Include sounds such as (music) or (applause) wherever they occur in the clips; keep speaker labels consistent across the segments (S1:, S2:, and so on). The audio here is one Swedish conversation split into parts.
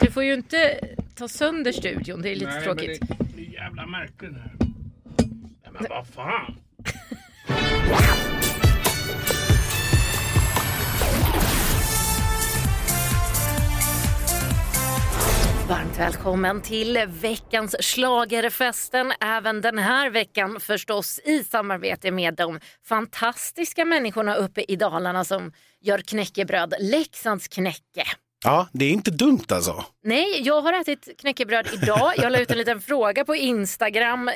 S1: Du får ju inte ta sönder studion, det är lite
S2: Nej,
S1: tråkigt.
S2: Men det, det är jävla märken här. Nej, men vad fan.
S1: Varmt välkommen till veckans schlagerfesten. Även den här veckan förstås i samarbete med de fantastiska människorna uppe i Dalarna som gör knäckebröd, Leksands knäcke.
S3: Ja, det är inte dumt alltså.
S1: Nej, jag har ätit knäckebröd idag. Jag la ut en liten fråga på Instagram eh,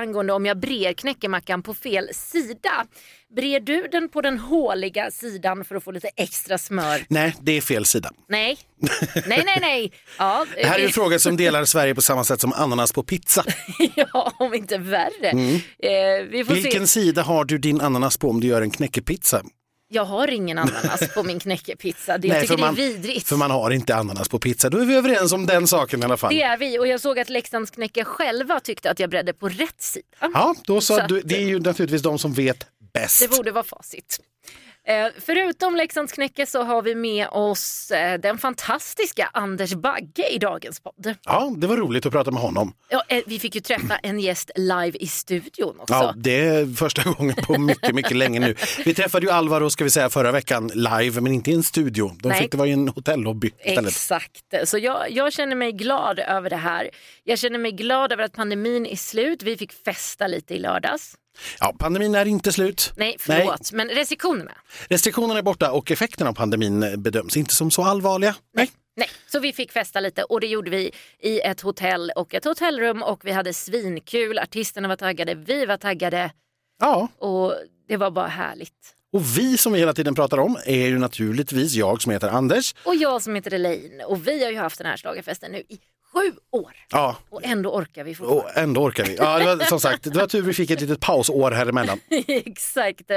S1: angående om jag brer knäckemackan på fel sida. Brer du den på den håliga sidan för att få lite extra smör?
S3: Nej, det är fel sida.
S1: Nej, nej, nej, nej. Ja,
S3: Det här är en fråga som delar Sverige på samma sätt som ananas på pizza. (laughs)
S1: ja, om inte värre. Eh, vi får
S3: Vilken
S1: se.
S3: sida har du din ananas på om du gör en knäckepizza?
S1: Jag har ingen ananas på min knäckepizza. Det, jag
S3: Nej,
S1: tycker
S3: för
S1: det är
S3: man-
S1: vidrigt.
S3: För man har inte ananas på pizza. Då är vi överens om den saken i alla fall.
S1: Det är vi och jag såg att Leksands knäcke själva tyckte att jag bredde på rätt sida.
S3: Ja, då så,
S1: Så
S3: du, det är ju naturligtvis de som vet bäst.
S1: Det borde vara facit. Eh, förutom Leksands knäcke så har vi med oss eh, den fantastiska Anders Bagge i dagens podd.
S3: Ja, det var roligt att prata med honom.
S1: Ja, eh, vi fick ju träffa en gäst live i studion också.
S3: Ja, det är första gången på mycket, mycket länge nu. Vi träffade ju Alvaro ska vi säga förra veckan live, men inte i en studio. De
S1: Nej.
S3: fick det vara i en hotellobby istället.
S1: Exakt, så jag, jag känner mig glad över det här. Jag känner mig glad över att pandemin är slut. Vi fick festa lite i lördags.
S3: Ja, pandemin är inte slut.
S1: Nej, förlåt, men restriktionerna.
S3: Restriktionerna är borta och effekterna av pandemin bedöms inte som så allvarliga. Nej.
S1: Nej, så vi fick festa lite och det gjorde vi i ett hotell och ett hotellrum och vi hade svinkul. Artisterna var taggade, vi var taggade
S3: Ja,
S1: och det var bara härligt.
S3: och vi som vi hela tiden pratar om är ju naturligtvis jag som heter Anders.
S1: Och jag som heter Elaine och vi har ju haft den här schlagerfesten nu i sju år
S3: Ja,
S1: och ändå orkar vi fortfarande.
S3: och ändå orkar vi. Ja, det var, som sagt, det var tur vi fick ett litet pausår här emellan. (laughs)
S1: Exakt.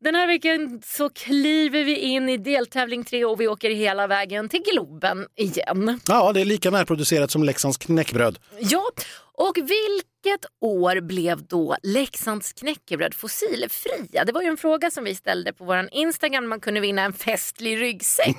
S1: Den här veckan så kliver vi in i deltävling tre och vi åker hela vägen till Globen igen.
S3: Ja, det är lika närproducerat som Leksands knäckbröd.
S1: Ja, och vilket år blev då Leksands knäckebröd fossilfria? Det var ju en fråga som vi ställde på vår Instagram. Man kunde vinna en festlig ryggsäck.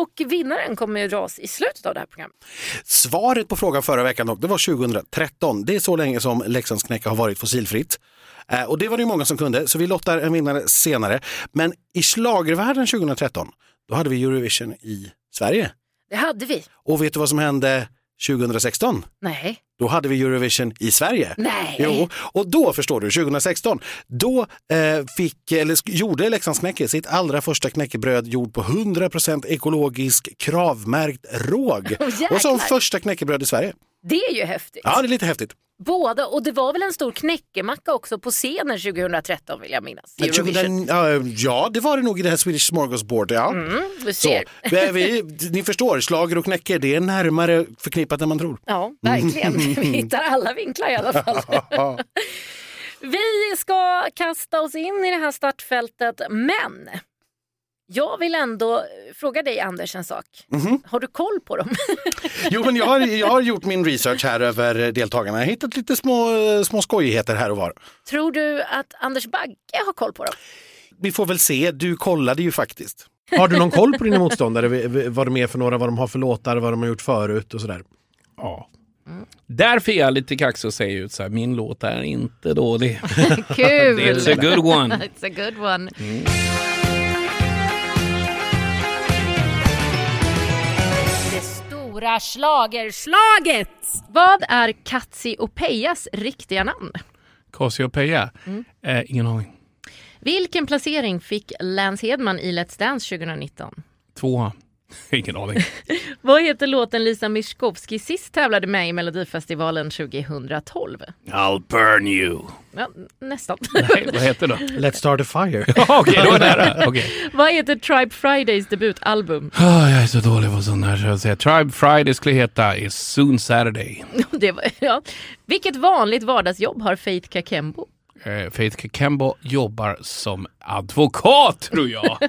S1: Och vinnaren kommer ju dras i slutet av det här programmet.
S3: Svaret på frågan förra veckan dock, det var 2013. Det är så länge som Leksands knäcke har varit fossilfritt. Eh, och det var det ju många som kunde, så vi lottar en vinnare senare. Men i schlagervärlden 2013, då hade vi Eurovision i Sverige.
S1: Det hade vi.
S3: Och vet du vad som hände 2016?
S1: Nej.
S3: Då hade vi Eurovision i Sverige.
S1: Nej.
S3: Jo, och då förstår du, 2016, då eh, fick, eller gjorde Leksands knäcke sitt allra första knäckebröd gjord på 100% ekologisk kravmärkt råg. (laughs)
S1: Jäklar.
S3: och som första knäckebröd i Sverige.
S1: Det är ju häftigt.
S3: Ja, det är lite häftigt.
S1: Båda, och det var väl en stor knäckemacka också på scenen 2013 vill jag minnas.
S3: Men 2000,
S1: Eurovision.
S3: ja, det var det nog i det här Swedish Smorgasbord. Ja.
S1: Du ser. (laughs)
S3: vi, ni förstår, slager och knäcke, det är närmare förknippat än man tror.
S1: Ja, verkligen. (laughs) Vi hittar alla vinklar i alla fall. (laughs) Vi ska kasta oss in i det här startfältet, men jag vill ändå fråga dig Anders en sak.
S3: Mhm.
S1: Har du koll på dem? (laughs)
S3: Jo, men jag har, jag har gjort min research här över deltagarna. Jag har hittat lite små, små skojigheter här och var.
S1: Tror du att Anders Bagge har koll på dem?
S3: Vi får väl se, du kollade ju faktiskt.
S4: Har du någon koll på dina motståndare? Vad de är för några, vad de har för låtar, vad de har gjort förut och sådär?
S2: Ja. Därför är jag lite kaxig och säger ut så här, min låt är inte dålig. (laughs) (laughs)
S1: Kul!
S2: It's a good one.
S1: It's a good one. Det stora schlagerslaget! Vad är Katsiopeias riktiga namn?
S2: Cassiopeia? Eh, ingen aning.
S1: Vilken placering fick Lance Hedman i Let's Dance 2019?
S2: Tvåa? (laughs) ingen aning. (laughs)
S1: Vad heter låten Lisa Miskovsky sist tävlade med i Melodifestivalen 2012?
S2: I'll burn you.
S1: Ja, nästan.
S2: Nej, vad heter det?
S4: Let's start a fire. (laughs)
S2: Okej, då är det nära. Okej.
S1: Vad heter Tribe Fridays debutalbum?
S2: Ah, jag är så dålig på sånt här så jag säger Tribe Friday skulle heta Is Soon Saturday.
S1: Det var, ja. Vilket vanligt vardagsjobb har Faith Kakembo?
S2: Eh, Faith Kakembo jobbar som advokat tror jag. (laughs)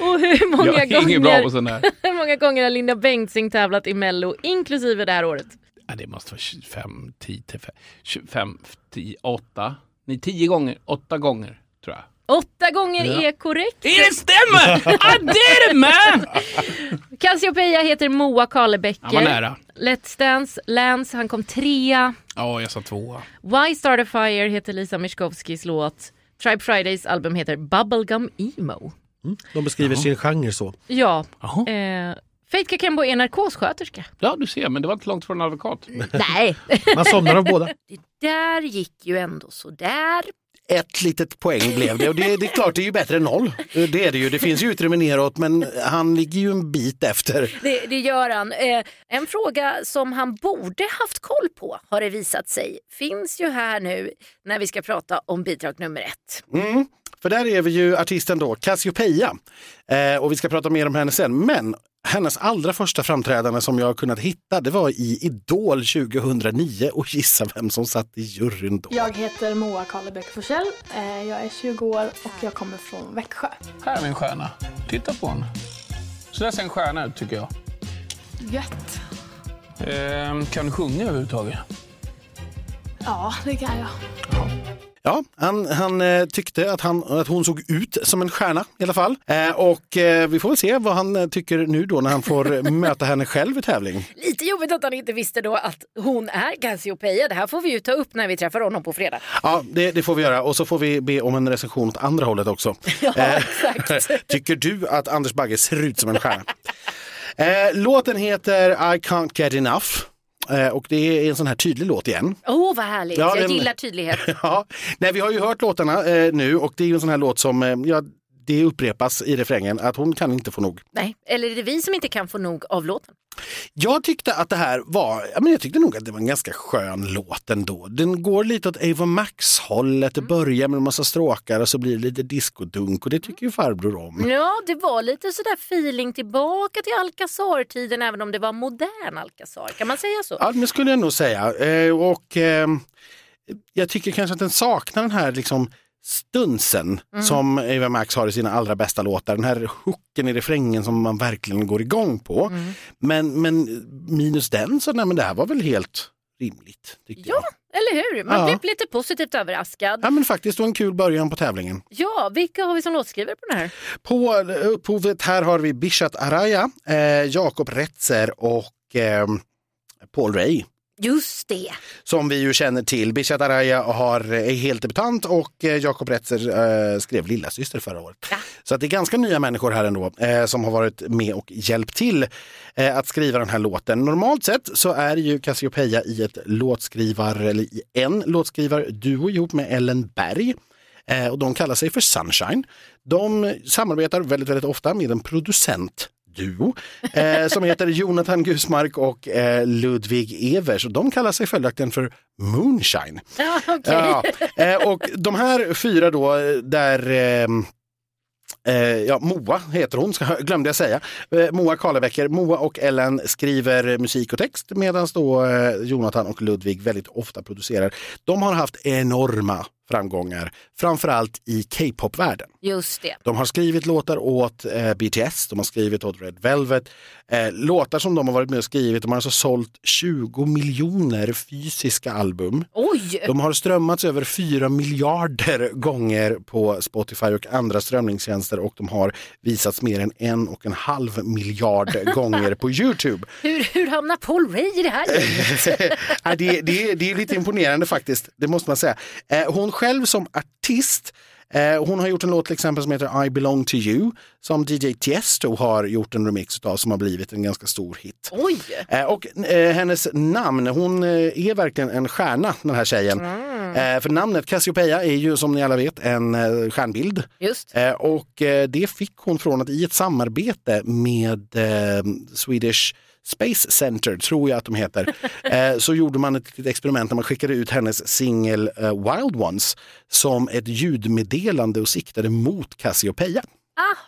S1: Och hur många,
S2: Jag
S1: gånger, (laughs) hur många gånger har Linda Bengtzing tävlat i Mello, inklusive det här året?
S2: Ja, det måste vara 25, 10, 25, 25, 10, 8. Nej, 10 gånger. 8 gånger tror jag.
S1: Åtta gånger är korrekt.
S2: Det stämmer! I did it man!
S1: Cassiopeia heter Moa Karlebäcker.
S2: Han var nära.
S1: Let's Dance, Lance, han kom trea.
S2: Ja, jag sa tvåa.
S1: Why Start a Fire heter Lisa Miskovskis låt. Tribe Fridays album heter Bubblegum Emo.
S4: De beskriver sin genre så.
S1: Ja.
S2: Jaha.
S1: Eh, Faith Kakembo är narkossköterska.
S2: Ja, du ser, men det var inte långt från advokat.
S1: Nej.
S4: Man somnar av båda. (laughs)
S1: Det där gick ju ändå sådär.
S3: Ett litet poäng blev det och det, det är klart det är ju bättre än noll. Det är det ju. Det finns ju utrymme neråt men han ligger ju en bit efter.
S1: Det, det gör han. Eh, en fråga som han borde haft koll på har det visat sig finns ju här nu när vi ska prata om bidrag nummer ett.
S3: Mm. För där är vi ju artisten då Cassiopeia eh, och vi ska prata mer om henne sen. Men hennes allra första framträdande som jag har kunnat hitta det var i Idol 2009 och gissa vem som satt i juryn då.
S5: Jag heter Moa Karlebäck Forsell. Eh, Jag är 20 år och jag kommer från Växjö.
S2: Här är min stjärna. Titta på henne. Så där ser en stjärna ut tycker jag.
S5: Gött.
S2: Ehm, kan du sjunga överhuvudtaget?
S5: Ja, det kan jag.
S3: Ja, han, han eh, tyckte att, han, att hon såg ut som en stjärna i alla fall. Eh, och eh, vi får väl se vad han eh, tycker nu då när han får (laughs) möta henne själv i tävling.
S1: Lite jobbigt att han inte visste då att hon är Cassiopeia. Det här får vi ju ta upp när vi träffar honom på fredag.
S3: Ja, det, det får vi göra och så får vi be om en recension åt andra hållet också. (laughs)
S1: Ja,
S3: Eh,
S1: exakt. (laughs)
S3: Tycker du att Anders Bagge ser ut som en stjärna? Låten heter I can't get enough. Eh, och det är en sån här tydlig låt igen.
S1: Åh, vad härligt.
S3: Ja,
S1: Jag gillar tydlighet. (laughs)
S3: Ja, nej, vi har ju hört låtarna eh, nu och det är ju en sån här låt som eh, ja, det upprepas i refrängen att hon kan inte få nog.
S1: Nej, eller är det vi som inte kan få nog av låten?
S3: Jag tyckte att det här var, men jag tyckte nog att det var en ganska skön låt ändå. Den går lite åt Ava Max hållet, det börjar med en massa stråkar och så blir det lite diskodunk och det tycker ju farbror om.
S1: Ja, det var lite sådär feeling tillbaka till Alcazar-tiden även om det var modern Alcazar. Kan man säga så?
S3: Ja, det skulle jag nog säga. Eh, och eh, jag tycker kanske att den saknar den här liksom stunsen som Ava Max har i sina allra bästa låtar. Den här hooken i refrängen som man verkligen går igång på. Men, men minus den så nej, men det här var väl helt rimligt. Tyckte
S1: Ja,
S3: jag.
S1: eller hur? Man
S3: Ja.
S1: blev lite positivt överraskad.
S3: Ja men faktiskt, var en kul början på tävlingen.
S1: Ja, vilka har vi som låtskrivare på den här?
S3: På eh, upphovet här har vi Bishat Araya, eh, Jakob Retzer och eh, Paul Ray.
S1: Just det.
S3: som vi ju känner till. Bishat Araya har, är helt debutant och eh, Jakob Retzer eh, skrev Lilla syster förra året.
S1: Ja.
S3: Så att det är ganska nya människor här ändå eh, som har varit med och hjälpt till eh, att skriva den här låten. Normalt sett så är ju Cassiopeia i ett låtskrivar, eller i en låtskrivarduo ihop med Ellen Berg. Eh, och de kallar sig för Sunshine. De samarbetar väldigt, väldigt ofta med en producent duo eh, som heter Jonathan Gusmark och eh, Ludvig Evers. Och de kallar sig följaktligen för Moonshine.
S1: Ja, okej.
S3: Ja, eh, och de här fyra då, där eh, Eh, ja, Moa heter hon, ska, glömde jag säga. Eh, Moa Karlebäcker. Moa och Ellen skriver musik och text medan då Jonathan och Ludvig väldigt ofta producerar. De har haft enorma framgångar, framförallt i K-pop-världen.
S1: Just det.
S3: De har skrivit låtar åt eh, BTS, de har skrivit åt Red Velvet. Eh, låtar som de har varit med och skrivit, de har alltså sålt 20 miljoner fysiska album.
S1: Oj!
S3: De har strömmats över 4 miljarder gånger på Spotify och andra strömningstjänster och de har visats mer än en och en halv miljard (laughs) gånger på Youtube.
S1: Hur, hur hamnar Paul Ray i det här? (laughs)
S3: Ja, det, det, det är lite imponerande faktiskt, det måste man säga. Eh, hon själv som artist Eh, hon har gjort en låt till exempel som heter I belong to you som DJ Tiesto har gjort en remix av som har blivit en ganska stor hit.
S1: Oj!
S3: Eh, och eh, hennes namn, hon eh, är verkligen en stjärna den här tjejen. Eh, för namnet Cassiopeia är ju som ni alla vet en eh, stjärnbild.
S1: Just.
S3: Eh, och det fick hon från att i ett samarbete med Swedish Space Center, tror jag att de heter, (laughs) eh, så gjorde man ett litet experiment där man skickade ut hennes singel eh, Wild Ones som ett ljudmeddelande och siktade mot Cassiopeia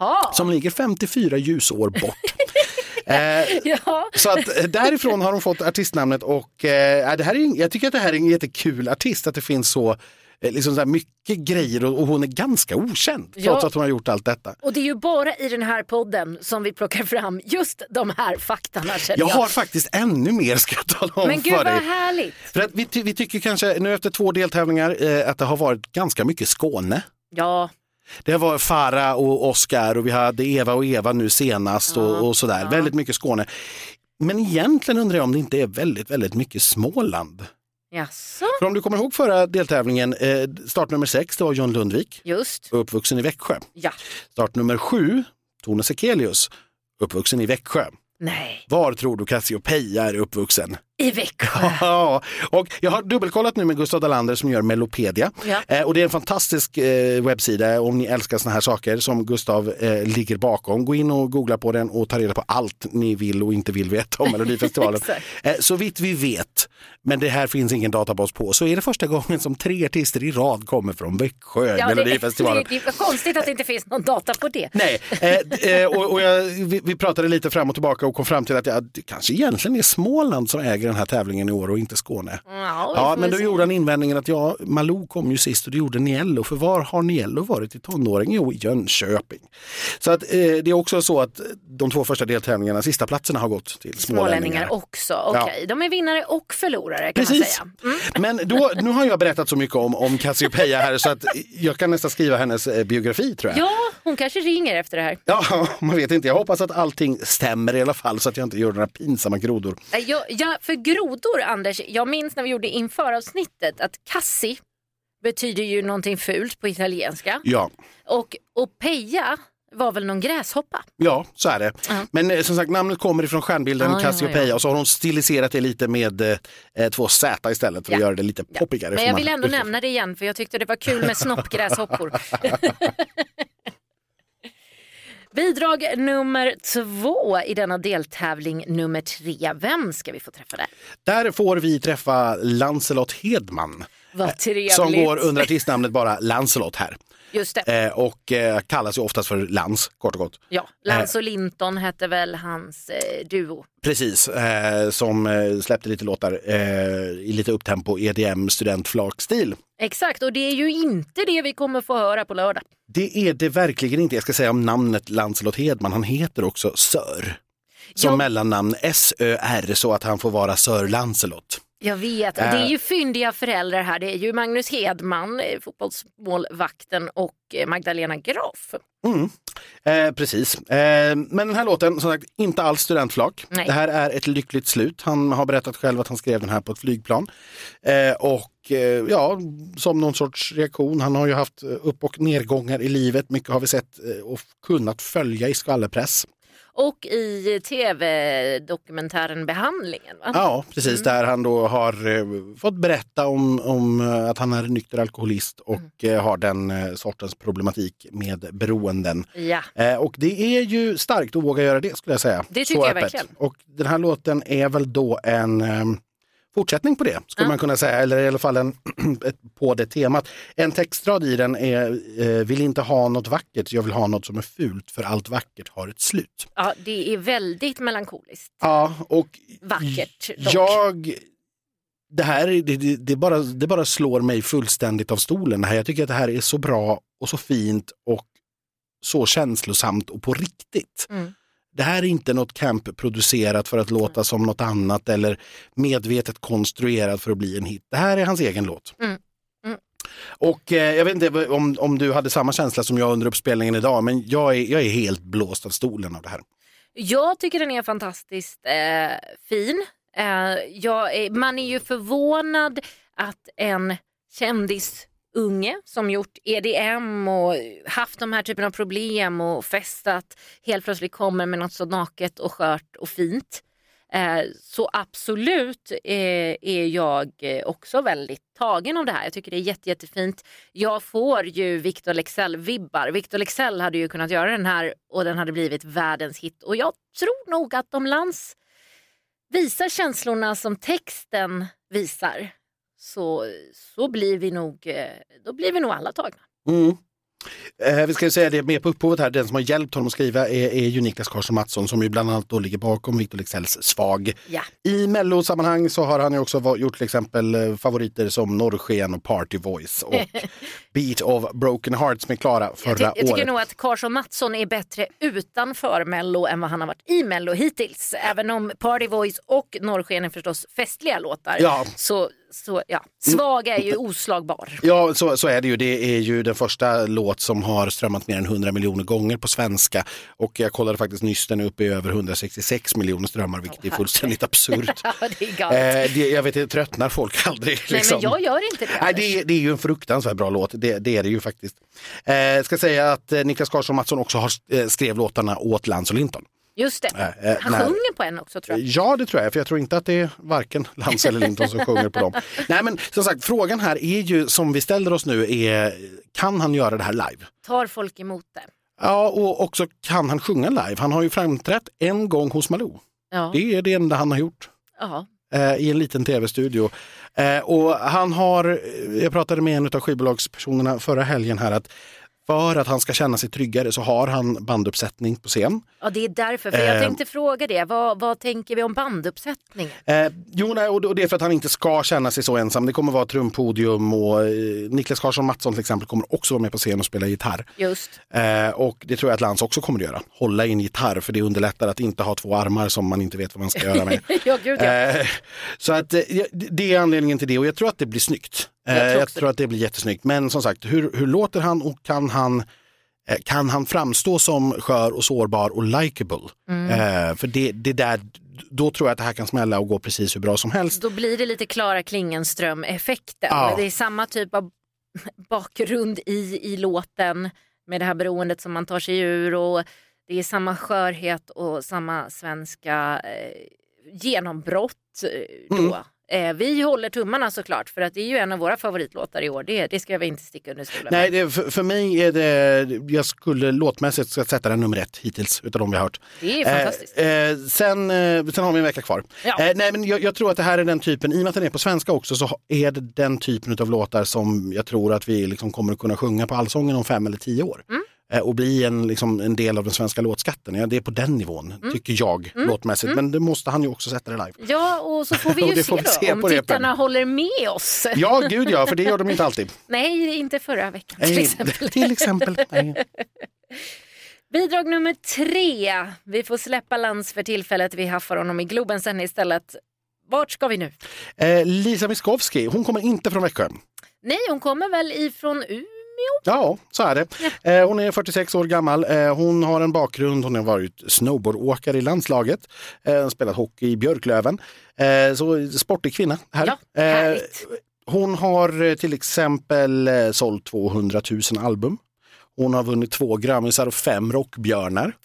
S1: Aha!
S3: som ligger 54 ljusår bort. (laughs) eh,
S1: Ja.
S3: så att eh, därifrån har hon fått artistnamnet och eh, det här är, jag tycker att det här är en jättekul artist, att det finns så Liksom så här mycket grejer och, och hon är ganska okänd trots
S1: Ja.
S3: att hon har gjort allt detta.
S1: Och det är ju bara i den här podden som vi plockar fram just de här faktarna
S3: Jag
S1: jag.
S3: har faktiskt ännu mer ska jag tala om
S1: Men gud
S3: för
S1: vad
S3: dig.
S1: härligt.
S3: För att vi, vi tycker kanske nu efter två deltävlingar eh, att det har varit ganska mycket Skåne.
S1: Ja,
S3: Det var Farah och Oscar och vi hade Eva och Eva nu senast och, och sådär. Väldigt mycket Skåne. Men egentligen undrar jag om det inte är väldigt, väldigt mycket Småland.
S1: Jaså?
S3: För om du kommer ihåg förra deltävlingen, eh, startnummer sex, det var John Lundvik,
S1: Just.
S3: uppvuxen i Växjö.
S1: Ja.
S3: Startnummer sju, Tone Sekelius, uppvuxen i Växjö.
S1: Nej.
S3: Var tror du Cassiopeia är uppvuxen?
S1: I Växjö. (laughs)
S3: Ja, och jag har dubbelkollat nu med Gustav Dalander som gör Melopedia.
S1: Ja.
S3: Eh, och det är en fantastisk eh, webbsida om ni älskar såna här saker som Gustav eh, ligger bakom. Gå in och googla på den och ta reda på allt ni vill och inte vill veta om (laughs) Melodifestivalen. Eh, så vitt vi vet, men det här finns ingen databas på, så är det första gången som tre artister i rad kommer från Växjö i
S1: Ja, det, det,
S3: Melodifestivalen.
S1: det är konstigt att det inte finns någon data på det.
S3: Nej, eh, eh, och, och jag, vi, vi pratade lite fram och tillbaka och kom fram till att ja, det kanske egentligen är Småland som äger den här tävlingen i år och inte Skåne.
S1: Ja, vi
S3: Ja, men då
S1: se.
S3: gjorde han invändningen att ja, Malou kom ju sist och det gjorde Niello. För var har Niello varit i tonåring? Jo, i Jönköping. Så att, eh, det är också så att de två första deltävlingarna, sista platserna har gått till
S1: Smålänningar
S3: smålänningar.
S1: också. Okej, de är vinnare och förlorare kan
S3: Precis.
S1: man säga. Mm.
S3: Men då, nu har jag berättat så mycket om, om Cassiopeia här så att jag kan nästan skriva hennes eh, biografi tror jag.
S1: Ja, hon kanske ringer efter det här.
S3: Ja, man vet inte. Jag hoppas att allting stämmer i alla fall så att jag inte gör några pinsamma grodor.
S1: Jag, jag, för grodor, Anders, jag minns när vi gjorde införavsnittet att kassi betyder ju någonting fult på italienska.
S3: Ja,
S1: Och, peja var väl någon gräshoppa?
S3: ja så är det.
S1: Ja.
S3: Men eh, som sagt, namnet kommer ifrån stjärnbilden
S1: Ja, ja,
S3: Cassiopeia
S1: ja.
S3: och så har hon stiliserat det lite med eh, två Z istället för att
S1: Ja.
S3: göra det lite poppigare.
S1: Men jag vill ändå nämna det igen för jag tyckte det var kul med snoppgräshoppor. (laughs) Bidrag nummer två i denna deltävling nummer tre. Vem ska vi få träffa där?
S3: Där får vi träffa Lancelot Hedman
S1: vad trevligt.
S3: som går under artistnamnet bara Lancelot här.
S1: Just det.
S3: Eh, och eh, kallas ju oftast för Lans, kort och gott.
S1: Ja, Lance och Linton hette väl hans eh, duo.
S3: Precis, eh, som eh, släppte lite låtar eh, i lite upptempo EDM studentflakstil.
S1: Exakt, och det är ju inte det vi kommer få höra på lördag.
S3: Det är det verkligen inte. Jag ska säga om namnet Lancelot Hedman. Han heter också Sör. Som
S1: Ja.
S3: mellannamn S-Ö-R så att han får vara Sir Lancelot.
S1: Jag vet, det är ju fyndiga föräldrar här. Det är ju Magnus Hedman, eh, fotbollsmålvakten och eh, Magdalena Graf.
S3: Eh, precis. Eh, men den här låten, som sagt, inte alls studentflak.
S1: Nej.
S3: Det här är ett lyckligt slut. Han har berättat själv att han skrev den här på ett flygplan. Eh, och eh, ja, som någon sorts reaktion. Han har ju haft eh, upp och nedgångar i livet. Mycket har vi sett eh, och kunnat följa i skvallerpress.
S1: Och i tv-dokumentären Behandlingen. Va?
S3: Ja, precis. Där han då har eh, fått berätta om, om eh, att han är nykter alkoholist och eh, har den eh, sortens problematik med beroenden.
S1: Ja.
S3: Och det är ju starkt att våga göra det skulle jag säga.
S1: Det tycker
S3: Så
S1: jag
S3: öppet.
S1: verkligen.
S3: Och den här låten är väl då en fortsättning på det, skulle
S1: Ja.
S3: man kunna säga. Eller i alla fall en, (clears throat) på det temat. En textrad i den är eh, Vill inte ha något vackert, jag vill ha något som är fult för allt vackert har ett slut.
S1: ja, det är väldigt melankoliskt.
S3: Ja, och
S1: Vackert dock.
S3: jag det här är- det, det, bara, det bara slår mig fullständigt av stolen. Här. Jag tycker att det här är så bra och så fint och så känslosamt och på riktigt.
S1: Mm.
S3: Det här är inte något camp producerat för att låta som något annat eller medvetet konstruerat för att bli en hit. Det här är hans egen låt.
S1: Mm. Mm.
S3: Och eh, jag vet inte om, om du hade samma känsla som jag under uppspelningen idag, men jag är, jag är helt blåst av stolen av det här.
S1: Jag tycker den är fantastiskt eh, fin. Eh, är, man är ju förvånad att en unge som gjort EDM och haft de här typen av problem och festat helt plötsligt kommer med något så naket och skört och fint. Eh, så absolut eh, är jag eh, också väldigt tagen av det här. Jag tycker det är jätte, jättefint. Jag får ju Victor Leksell-vibbar. Victor Leksell hade ju kunnat göra den här och den hade blivit världens hit. Och jag tror nog att de Lans visar känslorna som texten visar så, så blir vi nog, eh, då blir vi nog alla tagna.
S3: Mm. Eh, vi ska ju säga det med på upphovet här, den som har hjälpt honom att skriva är, är ju Niklas Karlsson Mattsson som ju bland annat då ligger bakom Victor Leksells Svag.
S1: Ja.
S3: I mellosammanhang så har han ju också gjort till exempel eh, favoriter som Norrsken och Party Voice och (laughs) Beat of Broken Hearts med Klara
S1: Jag,
S3: förra
S1: ty- jag tycker
S3: året.
S1: nog att Karlsson Mattsson är bättre utanför Mello än vad han har varit i Mello hittills. Även om Party Voice och Norrsken är förstås festliga låtar
S3: Ja.
S1: så, så ja, svag är ju oslagbar.
S3: Ja, så, så är det ju. Det är ju den första låt som har strömmat mer än 100 miljoner gånger på svenska. Och jag kollade faktiskt nyss, den är uppe i över 166 miljoner strömmar, vilket är fullständigt absurt. (laughs)
S1: Ja, det är galet.
S3: Eh, det, jag vet inte, tröttnar folk (laughs) aldrig?
S1: Nej,
S3: Liksom?
S1: men jag gör inte det.
S3: Nej, det, är, det är ju en fruktansvärt bra låt, det, det är det ju faktiskt. Eh, ska säga att eh, Niklas Karlsson Mattsson också har, eh, skrev låtarna åt Lance och Linton.
S1: Just det.
S3: Eh, eh,
S1: Han
S3: när-
S1: sjunger på en också tror jag.
S3: Ja, det tror jag, för jag tror inte att det är varken Lance eller Linton som sjunger på dem. (laughs) Nej, men som sagt, frågan här är ju som vi ställer oss nu är, kan han göra det här live?
S1: Tar folk emot det?
S3: Ja, och också kan han sjunga live? Han har ju framträtt en gång hos Malou.
S1: Ja.
S3: Det är det enda han har gjort.
S1: ja.
S3: eh, i en liten tv-studio. Eh, och han har, jag pratade med en av skivbolagspersonerna förra helgen här att för att han ska känna sig tryggare så har han banduppsättning på scen.
S1: ja, det är därför. För jag
S3: Eh.
S1: tänkte fråga det. Vad, vad tänker vi om banduppsättningen?
S3: Eh, jo, nej, och det- är för att han inte ska känna sig så ensam. Det kommer vara trumpodium och eh, Niklas Karlsson Mattsson till exempel kommer också vara med på scen och spela gitarr.
S1: Just.
S3: Eh, och det tror jag att Lans också kommer att göra. Hålla i en gitarr för det underlättar att inte ha två armar som man inte vet vad man ska göra med. (laughs)
S1: ja, gud ja.
S3: Eh, så att, eh, det är anledningen till det och jag tror att det blir snyggt. Eh,
S1: Jag tror
S3: jag
S1: också
S3: tror att det blir jättesnyggt. Men som sagt, hur, hur låter han och kan han, eh, kan han framstå som skör och sårbar och likable?
S1: Mm.
S3: Eh, för det, det där, då tror jag att det här kan smälla och gå precis hur bra som helst.
S1: Då blir det lite Klara Klingenström-effekten.
S3: Ja.
S1: Det är samma typ av (laughs) bakgrund i, i låten med det här beroendet som man tar sig ur och det är samma skörhet och samma svenska eh, genombrott eh, då.
S3: Mm.
S1: Eh, vi håller tummarna såklart för att det är ju en av våra favoritlåtar i år. Det, det ska vi inte sticka under stolen.
S3: Nej, det, för, för mig är det, jag skulle låtmässigt ska sätta den nummer ett hittills utav de vi har hört.
S1: Det är fantastiskt.
S3: Eh, eh, sen, eh, sen har vi en vecka kvar.
S1: Ja.
S3: Eh, nej, men jag, jag tror att det här är den typen, i och med att den är på svenska också, så är det den typen av låtar som jag tror att vi liksom kommer att kunna sjunga på Allsången om fem eller tio år.
S1: Mm.
S3: Eh, och bli en, liksom, en del av den svenska låtskatten. Ja, det är på den nivån,
S1: Mm.
S3: tycker jag, låtmässigt. Men det måste han ju också sätta det live.
S1: Ja, och så får vi (laughs) ju se,
S3: får vi
S1: då,
S3: se
S1: om
S3: på repen.
S1: tittarna håller med oss.
S3: Ja, gud ja, för det gör de inte alltid. (laughs)
S1: Nej, inte förra veckan till
S3: Nej,
S1: exempel. (laughs)
S3: till exempel.
S1: Bidrag nummer tre. Vi får släppa Lans för tillfället. Vi haffar honom i Globen sen istället. Vart ska vi nu?
S3: Eh, Lisa Miskovsky, hon kommer inte från Växjö.
S1: Nej, hon kommer väl ifrån Umeå?
S3: Ja, så är det. Eh, hon är 46 år gammal. Eh, hon har en bakgrund, hon har varit snowboardåkare i landslaget. Eh, spelat hockey i Björklöven. Så sportig kvinna. Här.
S1: Ja, härligt.
S3: hon har till exempel sålt 200 000 album. Hon har vunnit två Grammisar och fem Rockbjörnar.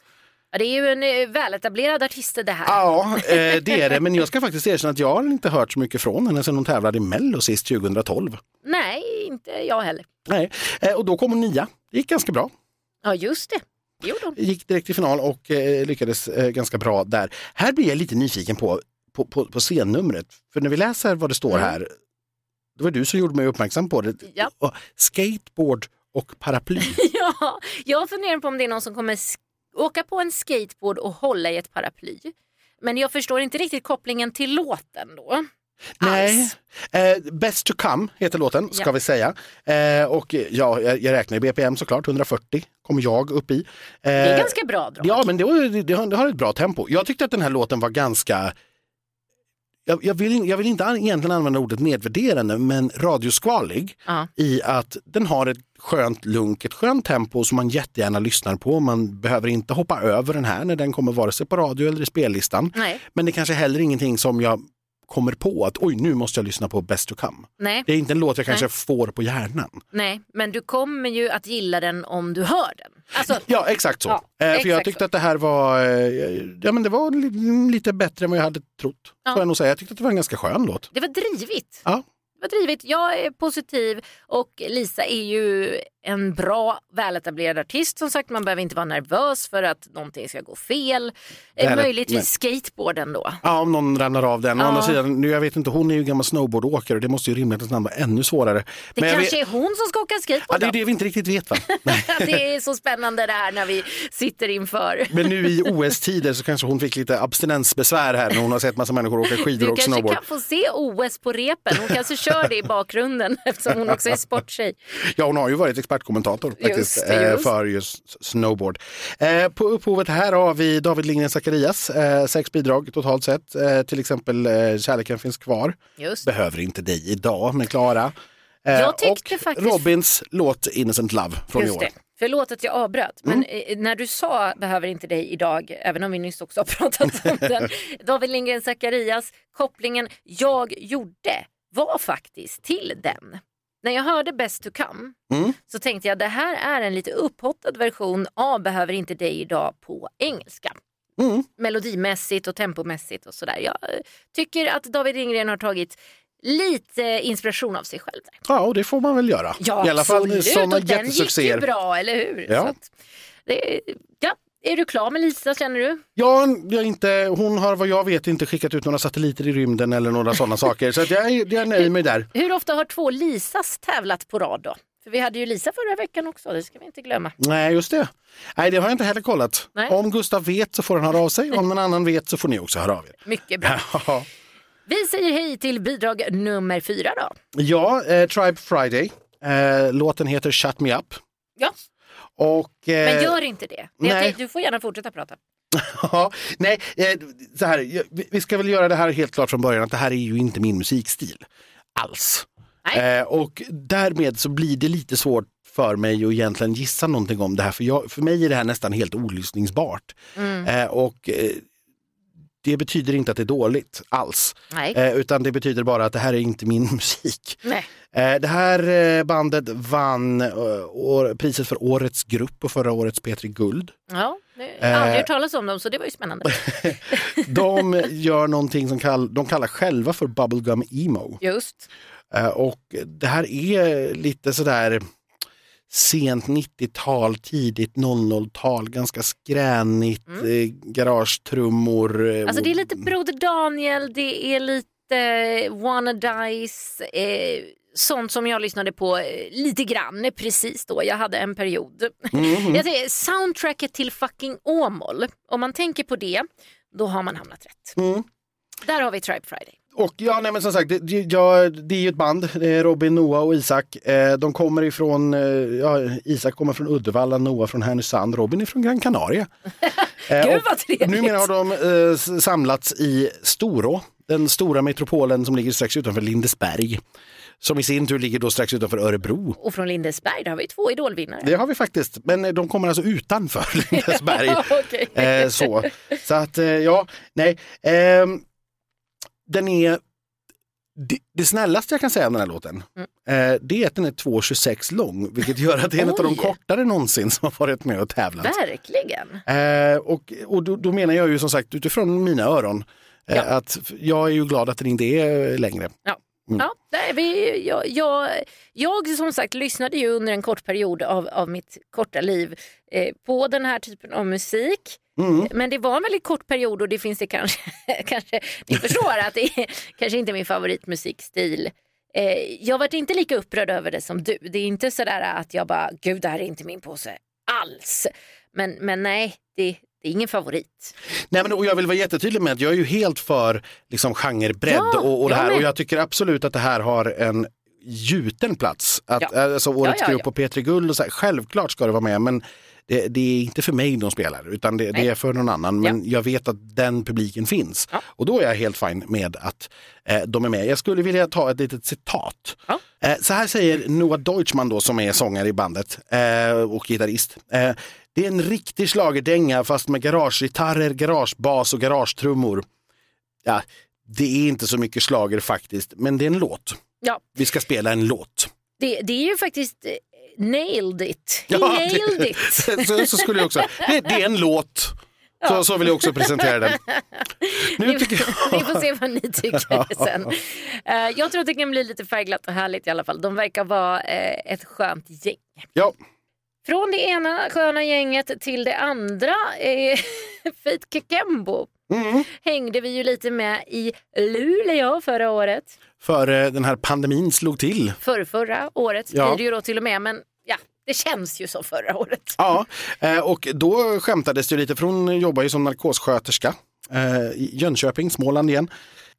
S1: Ja, det är ju en eh, väletablerad artist det här.
S3: Ja, eh, det är det. Men jag ska faktiskt erkänna att jag har inte hört så mycket från henne sedan hon tävlade i Mello sist 2012.
S1: Nej, inte jag heller.
S3: Nej. Eh, och då kom hon nia. Det gick ganska bra.
S1: Ja, just det. Det
S3: gick direkt till final och lyckades ganska bra där. Här blir jag lite nyfiken på, på, på, på scennumret. För när vi läser vad det står här, det var du som gjorde mig uppmärksam på det.
S1: Ja.
S3: Skateboard och paraply. (laughs)
S1: Ja, jag funderar på om det är någon som kommer åka på en skateboard och hålla i ett paraply. Men jag förstår inte riktigt kopplingen till låten då.
S3: Nej. Eh, Best to come heter låten, ska
S1: Ja.
S3: vi säga. Eh, och ja, jag, jag räknar i BPM såklart, 140 kommer jag upp i. Eh,
S1: Det är ganska bra drag.
S3: Ja, men det, var- det, har, det har ett bra tempo. Jag tyckte att den här låten var ganska jag, jag, vill, jag vill inte an- egentligen använda ordet nedvärderande, men radioskvalig
S1: Ja.
S3: i att den har ett skönt lunk, ett skönt tempo som man jättegärna lyssnar på. Man behöver inte hoppa över den här när den kommer vare sig på radio eller i spellistan.
S1: Nej,
S3: Men det kanske heller ingenting som jag kommer på att oj, nu måste jag lyssna på Best to come.
S1: nej,
S3: Det är inte en låt jag kanske
S1: Nej.
S3: får på hjärnan.
S1: nej, men du kommer ju att gilla den om du hör den. Alltså,
S3: Ja, exakt så.
S1: Ja,
S3: Eh, för jag
S1: exakt
S3: tyckte
S1: så.
S3: att det här var, eh, ja, men det var li- lite bättre än vad jag hade trott.
S1: Ja.
S3: Får jag nog säga. Jag tyckte att det var en ganska skön låt.
S1: det var drivigt.
S3: Ja.
S1: Det var drivigt. Jag är positiv och Lisa är ju en bra väletablerad artist. Som sagt, man behöver inte vara nervös för att någonting ska gå fel. Eh. Möjligtvis skateboarden då.
S3: Ja, om någon ramlar av den. Å
S1: Ja.
S3: andra sidan, nu, jag vet inte, hon är ju gammal snowboardåkare det måste ju rimligtvis vara ännu svårare.
S1: Det
S3: Men
S1: kanske
S3: vet,
S1: är hon som ska åka
S3: ja,
S1: skateboard
S3: det är det vi inte riktigt vet va? (laughs) Nej.
S1: Det är så spännande det här när vi sitter inför.
S3: Men nu i OS-tider så kanske hon fick lite abstinensbesvär här när hon har sett massa människor åka skidor
S1: Du
S3: och
S1: kanske
S3: snowboard.
S1: kan få se OS på repen. Hon kanske kör det i bakgrunden (laughs) eftersom hon också är sporttjej.
S3: Ja, hon har ju varit expertkommentator faktiskt,
S1: Just det,
S3: eh,
S1: just.
S3: för just snowboard. Eh, på upphovet här har vi David Lindgren Zacharias, eh, sex bidrag totalt sett. Till exempel Kärleken finns kvar,
S1: Just.
S3: Behöver inte dig idag med Klara.
S1: Jag tyckte
S3: och
S1: faktiskt-
S3: Robins låt Innocent Love från
S1: Just
S3: i år.
S1: det. Förlåt att jag avbröt, men eh, när du sa behöver inte dig idag, även om vi nyss också har (laughs) pratat om den, David Lindgren Zacharias, kopplingen jag gjorde var faktiskt till den. När jag hörde Best to come
S3: Mm.
S1: så tänkte jag det här är en lite upphottad version av Behöver inte dig idag på engelska.
S3: Mm.
S1: Melodimässigt och tempomässigt och sådär. Jag eh, tycker att David Lindgren har tagit lite inspiration av sig själv. Där.
S3: Ja, och det får man väl göra.
S1: Ja,
S3: I alla fall
S1: absolut.
S3: sådana
S1: och den gick ju
S3: jättesuccéer.
S1: bra, eller hur?
S3: Ja.
S1: Att, det, ja. Är du klar med Lisa känner du?
S3: Ja, jag inte, hon har vad jag vet inte skickat ut några satelliter i rymden eller några sådana (laughs) saker. Så jag, jag med det där.
S1: Hur ofta har två Lisas tävlat på rad då? För vi hade ju Lisa förra veckan också, det ska vi inte glömma.
S3: Nej, just det. Nej, det har jag inte heller kollat.
S1: Nej.
S3: Om Gustav vet så får han höra av sig. Om någon annan vet så får ni också höra av er.
S1: Mycket bra. (laughs)
S3: Ja,
S1: Vi säger hej till bidrag nummer fyra då.
S3: ja eh, Tribe Friday. Eh, låten heter Shut Me Up.
S1: Ja,
S3: Och, eh,
S1: men gör inte det.
S3: nej.
S1: Du får gärna fortsätta prata. (laughs)
S3: Ja, nej, eh, så här, vi- ska väl göra det här helt klart från början att det här är ju inte min musikstil alls.
S1: Nej.
S3: Eh, och därmed så blir det lite svårt för mig att egentligen gissa någonting om det här för, jag, för mig är det här nästan helt olyssningsbart.
S1: Mm.
S3: Eh, och eh, det betyder inte att det är dåligt alls.
S1: Nej.
S3: Utan det betyder bara att det här är inte min (laughs) musik. Eh, det här eh, bandet vann eh, priset för årets grupp på förra årets P3 Guld.
S1: Ja, jag har aldrig
S3: Eh.
S1: hört talas om dem så det var ju spännande. (laughs)
S3: De gör någonting som kall, de kallar själva för bubblegum emo.
S1: Just.
S3: Eh, och det här är lite sådär sent 90-tal, tidigt 00-tal, ganska skränigt, eh, garagetrummor. eh,
S1: Alltså det är
S3: och-
S1: lite Broder Daniel, det är lite Wanna Dice, eh, sånt som jag lyssnade på eh, lite grann precis då. Jag hade en period.
S3: Mhm. (laughs)
S1: jag säger, soundtracket till fucking Åmål, om man tänker på det, då har man hamnat rätt.
S3: Mm.
S1: Där har vi Tribe Friday.
S3: Och ja, nej men som sagt, det, ja, det är ju ett band. Det är Robin, Noah och Isak. Eh, de kommer ifrån, eh, ja, Isak kommer från Uddevalla, Noah från Härnösand, Robin är från Gran Canaria. (laughs)
S1: Gud vad trevligt!
S3: Numera har de eh, samlats i Storå, den stora metropolen som ligger strax utanför Lindesberg. Som i sin tur ligger då strax utanför Örebro.
S1: Och från Lindesberg, där har vi två idolvinnare.
S3: Det har vi faktiskt, men de kommer alltså utanför (laughs) Lindesberg. (laughs) Eh, så. så att, eh, ja, nej. ehm, den är, det, det snällaste jag kan säga om den här låten,
S1: Mm.
S3: eh, det är att den är 2,26 lång, vilket gör att det är en av de kortare någonsin som har varit med och tävlat.
S1: Verkligen.
S3: Eh, och och då, då menar jag ju som sagt utifrån mina öron eh,
S1: Ja.
S3: att jag är ju glad att den inte är längre.
S1: Ja.
S3: Mm.
S1: Ja, nej, vi, jag, jag, jag som sagt lyssnade ju under en kort period av, av mitt korta liv eh, på den här typen av musik.
S3: Mm.
S1: Men det var en väldigt kort period och det finns det kanske, (laughs) kanske ni förstår att det är (laughs) kanske inte min favoritmusikstil. Eh, jag varit inte lika upprörd över det som du. Det är inte sådär att jag bara, gud det här är inte min påse alls. Men, men nej, det, det är ingen favorit.
S3: Nej, men, och jag vill vara jättetydlig med att jag är ju helt för liksom, genrebredd
S1: Ja,
S3: och, och det här.
S1: med.
S3: Och jag tycker absolut att det här har en gjuten plats. Att,
S1: Ja.
S3: Alltså årets
S1: Ja, ja,
S3: grupp på P3 Guld och så här, självklart ska det vara med men det, det är inte för mig de spelar utan det, det är för någon annan. Men jag vet att den publiken finns. Och då är jag helt fine med att eh, de är med. Jag skulle vilja ta ett litet citat. Eh, så här säger Noah Deutschman då som är sångare i bandet eh, och gitarrist. Det är en riktig schlagerdänga fast med garagegitarrer, garagebas och garagetrummor. Ja, det är inte så mycket slager faktiskt, men det är en låt.
S1: Ja,
S3: Vi ska spela en låt.
S1: det, det är ju faktiskt eh, nailed it. He (laughs)
S3: Ja,
S1: nailed
S3: det-
S1: it. (laughs)
S3: så, så skulle jag också, det, det är en låt. Så, så vill jag också presentera den. (laughs) Nu tycker jag...
S1: ni får se vad ni tycker sen. Eh, jag tror att det kan bli lite färgglatt och härligt i alla fall. De verkar vara eh, ett skönt gäng.
S3: Ja,
S1: Från det ena sköna gänget till det andra, eh, (laughs) Faith Kekembo,
S3: mm.
S1: hängde vi ju lite med i Luleå förra året.
S3: för eh, den här pandemin slog till.
S1: För förra året
S3: Ja.
S1: blir det ju då till och med, men ja, det känns ju som förra året.
S3: Ja, eh, och då skämtades det lite för hon jobbar ju som narkossköterska. eh, i Jönköping, Småland igen.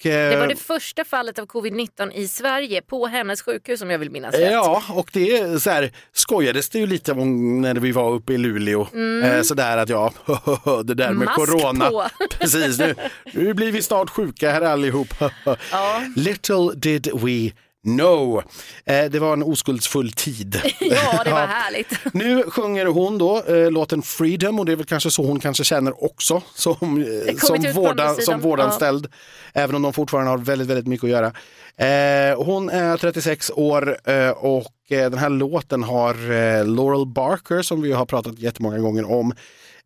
S3: Eh,
S1: Det var det första fallet av covid-19 i Sverige på hennes sjukhus om jag vill minnas rätt.
S3: Ja, och det är så här, skojades det ju lite om när vi var uppe i Luleå. Eh, sådär att ja, (laughs) det där med
S1: Mask
S3: corona.
S1: på. (laughs)
S3: Precis, nu, nu blir vi snart sjuka här allihop. (laughs) Little did we know. Eh, det var en oskuldsfull tid. (laughs)
S1: Ja, det var härligt.
S3: Nu sjunger hon då eh, låten Freedom och det är väl kanske så hon kanske känner också som, eh, som, vårda, som vårdanställd. Även om de fortfarande har väldigt, väldigt mycket att göra. Hon är 36 år och den här låten har Laurel Barker som vi har pratat jättemånga gånger om.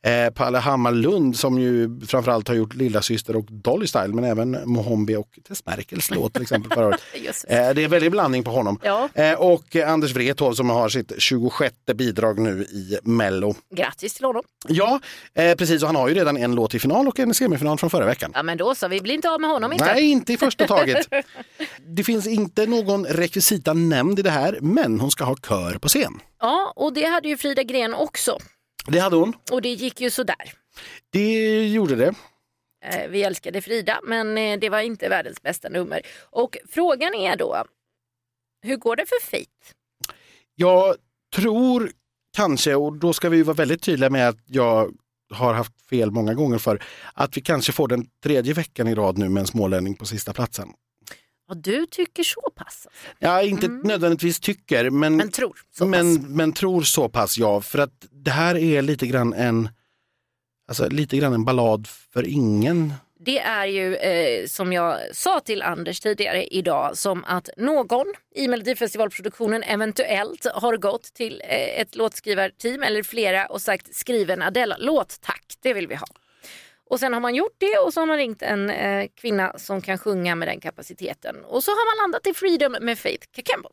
S3: Eh, Palle Hammarlund som ju framförallt har gjort Lilla Syster och Dolly Style men även Mohombi och Tess Merkels låt till exempel förra året. (laughs) Eh, det är en väldig blandning på honom.
S1: Ja.
S3: Eh, och Anders Wrethov som har sitt 26 bidrag nu i Mello.
S1: Grattis till honom.
S3: Ja, eh, precis och han har ju redan en låt i final och en semifinal från förra veckan.
S1: Ja, men då så, vi blir inte av med honom inte.
S3: Nej, inte i första taget. (laughs) Det finns inte någon rekvisita nämnd i det här, men hon ska ha kör på scen.
S1: Ja, och det hade ju Frida Gren också.
S3: Det hade hon.
S1: Och det gick ju sådär.
S3: Det gjorde det.
S1: Eh, Vi älskade Frida, men eh, det var inte världens bästa nummer. Och frågan är då, hur går det för Faith?
S3: Jag tror kanske, och då ska vi vara väldigt tydliga med att jag har haft fel många gånger för att vi kanske får den tredje veckan i rad nu med en smålänning på sista platsen.
S1: Ja, du tycker så pass? alltså.
S3: Jag inte nödvändigtvis tycker, men,
S1: Men tror så
S3: men,
S1: pass.
S3: men tror så pass ja. För att det här är lite grann en, alltså, lite grann en ballad för ingen.
S1: Det är ju eh, som jag sa till Anders tidigare idag som att någon i Melodifestivalproduktionen eventuellt har gått till eh, ett låtskrivarteam eller flera och sagt skriv en Adele-låt tack, det vill vi ha. Och sen har man gjort det och så har man ringt en eh, kvinna som kan sjunga med den kapaciteten. Och så har man landat i Freedom med Faith Kakembo.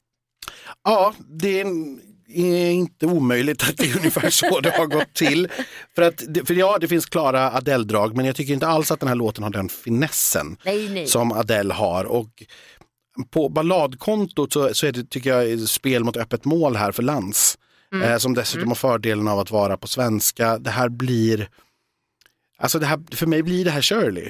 S3: Ja, det är är inte omöjligt att det är ungefär så det har gått till. För, att, för ja, det finns klara Adele-drag, men jag tycker inte alls att den här låten har den finessen
S1: Nej, nej.
S3: som Adele har. Och på balladkontot så, så är det, tycker jag, spel mot öppet mål här för Lans.
S1: Mm.
S3: Eh, som dessutom har fördelen av att vara på svenska. Det här blir, alltså det här, för mig blir det här Shirley.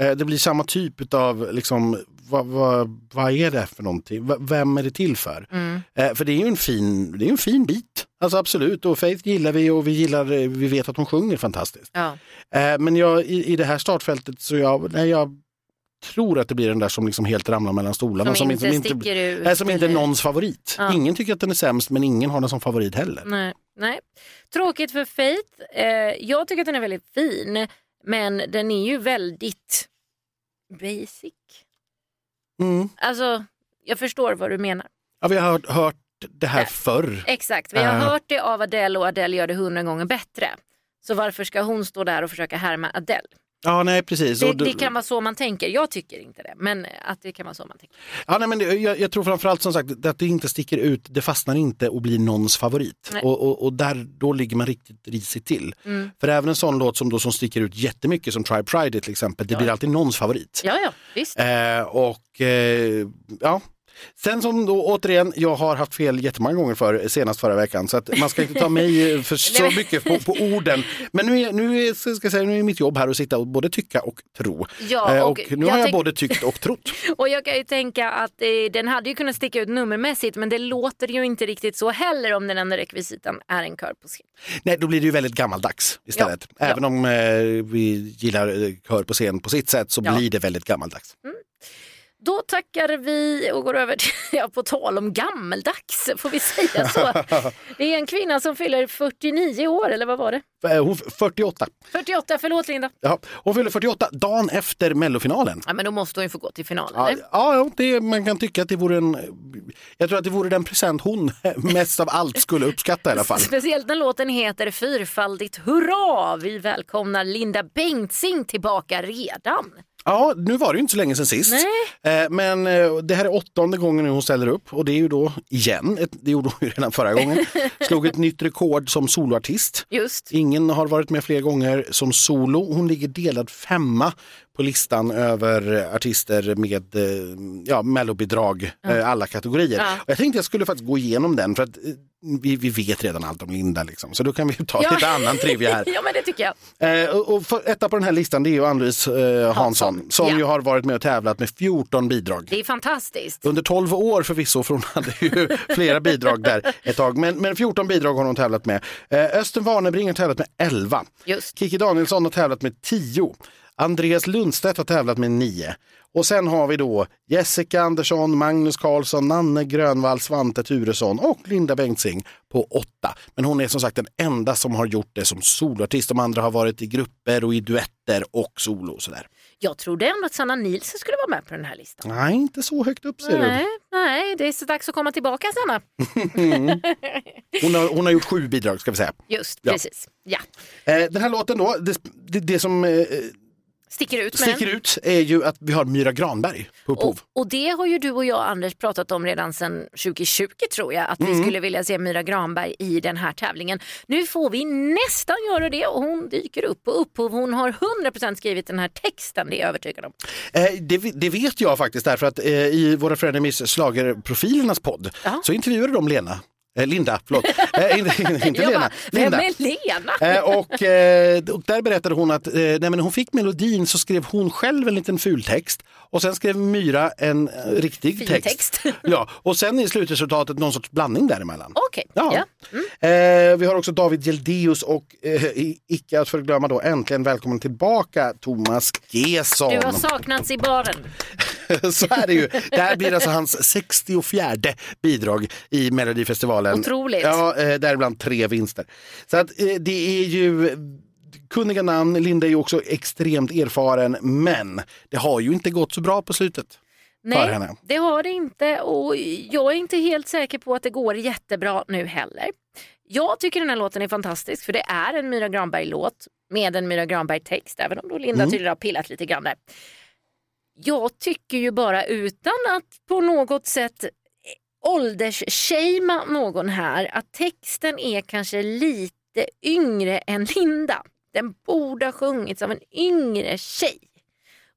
S3: Eh, det blir samma typ av, liksom, vad, vad, vad är det för någonting? Vem är det till för?
S1: Mm.
S3: Eh, för det är ju en fin, det är en fin bit. Alltså absolut, och Faith gillar vi och vi gillar, eh, vi vet att hon sjunger fantastiskt.
S1: Ja.
S3: Men jag, i, i det här startfältet så jag, nej, jag tror att det blir den där som liksom helt ramlar mellan stolarna.
S1: Som inte
S3: inte,
S1: sticker ut,
S3: nej, som inte är någons favorit.
S1: Ja.
S3: Ingen tycker att den är sämst men ingen har den som favorit heller.
S1: Nej, nej. Tråkigt för Faith. Eh, jag tycker att den är väldigt fin, men den är ju väldigt basic.
S3: Mm.
S1: Alltså, jag förstår vad du menar.
S3: Ja, vi har hört, hört det här
S1: Ja.
S3: förr.
S1: Exakt, vi har
S3: Eh.
S1: hört det av Adele och Adele gör det hundra gånger bättre. Så varför ska hon stå där och försöka härma Adele?
S3: Ja, nej precis.
S1: Det, det kan vara så man tänker. Jag tycker inte det, men att det kan vara så man tänker.
S3: Ja, nej, men det, jag, jag tror framförallt som sagt att det inte sticker ut, det fastnar inte och blir någons favorit. Och, och, och där, då ligger man riktigt risigt till.
S1: Mm.
S3: För även en sån låt som, då, som sticker ut jättemycket som Tribe Pride till exempel, det
S1: Ja.
S3: blir alltid någons favorit.
S1: Ja, ja, visst.
S3: Eh, och eh, ja, sen som då återigen, jag har haft fel jättemånga gånger för, senast förra veckan så att man ska inte ta mig (laughs) för så mycket på, på orden. Men nu är, nu, är, ska jag säga, nu är mitt jobb här att sitta och både tycka och tro.
S1: Ja,
S3: Eh,
S1: och
S3: och nu har jag både tyckt och trott. (laughs)
S1: Och jag kan ju tänka att eh, den hade ju kunnat sticka ut nummermässigt men det låter ju inte riktigt så heller om den enda rekvisitan är en kör på scen.
S3: Nej, då blir det ju väldigt gammaldags istället.
S1: Ja,
S3: Även om eh, vi gillar eh, kör på scen på sitt sätt så
S1: Ja.
S3: blir det väldigt gammaldags.
S1: Då tackar vi och går över till, (laughs) ja, på tal om gammeldags, får vi säga så. (laughs) Det är en kvinna som fyller 49 år, eller vad var det?
S3: Eh, Hon, 48.
S1: 48, förlåt Linda.
S3: Ja, hon fyller 48 dagen efter mellofinalen.
S1: Ja, men då måste hon ju få gå till final,
S3: Ja,
S1: eller?
S3: ja det, man kan tycka att det vore en... Jag tror att det vore den present hon (laughs) mest av allt skulle uppskatta i alla fall.
S1: Speciellt när låten heter Fyrfaldigt hurra. Vi välkomnar Linda Bengtzing tillbaka redan.
S3: Ja, nu var det ju inte så länge sedan sist. Eh, Men eh, det här är åttonde gången nu hon ställer upp och det är ju då igen, ett, det gjorde hon ju redan förra gången, (laughs) slog ett nytt rekord som soloartist.
S1: Just.
S3: Ingen har varit med fler gånger som solo. Hon ligger delad femma på listan över artister med eh, ja, mellobidrag, eh, alla kategorier.
S1: Ja.
S3: Jag tänkte jag skulle faktiskt gå igenom den för att eh, vi, vi vet redan allt om Linda liksom. Så då kan vi ta
S1: Ja.
S3: lite annan trivia här. (laughs)
S1: ja men det tycker jag.
S3: Eh, och och för, etta på den här listan det är ju Ann-Louise eh, Hansson
S1: Hansson,
S3: som
S1: ja.
S3: ju har varit med och tävlat med 14 bidrag.
S1: Det är fantastiskt.
S3: Under 12 år förvisso, för hon (laughs) hade ju flera bidrag där ett tag. Men, men 14 bidrag har hon tävlat med. Eh, Östen Warnerbring har tävlat med 11.
S1: Just.
S3: Kiki Danielsson har tävlat med 10. Andreas Lundstedt har tävlat med 9. Och sen har vi då Jessica Andersson, Magnus Karlsson, Nanne Grönvall, Svante Turesson och Linda Bengtzing på 8. Men hon är som sagt den enda som har gjort det som soloartist. De andra har varit i grupper och i duetter och solo och sådär.
S1: Jag trodde ändå att Sanna Nielsen skulle vara med på den här listan.
S3: Nej, inte så högt upp ser du.
S1: Nej, nej, det är så dags att komma tillbaka Sanna. (laughs)
S3: Hon har, hon har gjort sju bidrag ska vi säga.
S1: Just
S3: Ja.
S1: precis. Ja.
S3: Eh, den här låten då, det, det, det som eh,
S1: Sticker ut med
S3: sticker ut är ju att vi har Myra Granberg på
S1: Och,
S3: uppov.
S1: och det har ju du och jag Anders pratat om redan sedan 2020 tror jag. Att
S3: Mm.
S1: vi skulle vilja se Myra Granberg i den här tävlingen. Nu får vi nästan göra det och hon dyker upp på upphov. Hon har 100% skrivit den här texten, det är jag övertygad om.
S3: Eh, det, det vet jag faktiskt därför att eh, i våra Frenemies slagerprofilernas podd
S1: Ja.
S3: så intervjuade de Lena. Eh, Linda, förlåt. Eh, (laughs) inte Lena.
S1: bara, vem är Lena?
S3: Eh, och, eh, och där berättade hon att nej, men när hon fick melodin så skrev hon själv en liten fultext och sen skrev Myra en riktig
S1: Fin
S3: text.
S1: text. (laughs)
S3: ja, och sen är slutresultatet någon sorts blandning däremellan.
S1: Okej,
S3: Ja.
S1: ja.
S3: Eh, vi har också David Geldeus och i- icke att förglömma då äntligen välkommen tillbaka Thomas Gesson.
S1: Du har saknats i baren. (laughs)
S3: Så är det ju. Det här blir alltså hans 64 bidrag i Melodifestivalen.
S1: Otroligt.
S3: Ja, eh, däribland tre vinster. Så att eh, det är ju kunniga namn. Linda är ju också extremt erfaren, men det har ju inte gått så bra på slutet.
S1: Nej, det har det inte och jag är inte helt säker på att det går jättebra nu heller. Jag tycker den här låten är fantastisk för det är en Myra Granberg-låt med en Myra Granberg-text, även om då Linda
S3: Mm.
S1: tydligen har pillat lite grann där. Jag tycker ju bara utan att på något sätt åldersshamea någon här att texten är kanske lite yngre än Linda. Den borde ha sjungits av en yngre tjej.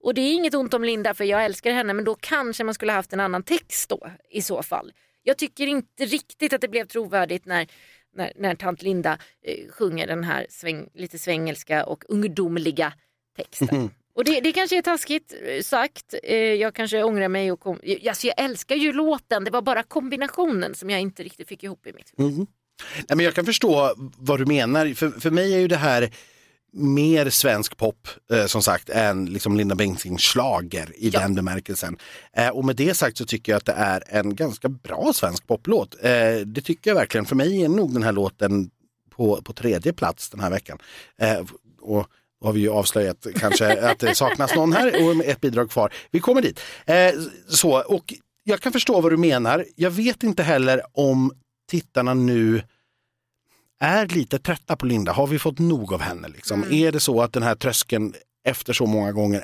S1: Och det är inget ont om Linda för jag älskar henne men då kanske man skulle haft en annan text då i så fall. Jag tycker inte riktigt att det blev trovärdigt när, när, när tant Linda eh, sjunger den här sväng, lite svängelska och ungdomliga texten. Mhm. Och det, det kanske är taskigt eh, sagt, eh, jag kanske ångrar mig. Och kom, alltså jag älskar ju låten, det var bara kombinationen som jag inte riktigt fick ihop i mitt huvud.
S3: Nej, men jag kan förstå vad du menar. För, för mig är ju det här mer svensk pop eh, som sagt än liksom Linda Bengtzings schlager i
S1: Ja.
S3: den bemärkelsen. Eh, och med det sagt så tycker jag att det är en ganska bra svensk poplåt. Eh, det tycker jag verkligen. För mig är nog den här låten på, på tredje plats den här veckan. Eh, och då har vi ju avslöjat kanske att det saknas någon här och ett bidrag kvar. Vi kommer dit. Eh, så, och jag kan förstå vad du menar. Jag vet inte heller om tittarna nu är lite trötta på Linda. Har vi fått nog av henne? Liksom? Är det så att den här tröskeln efter så många gånger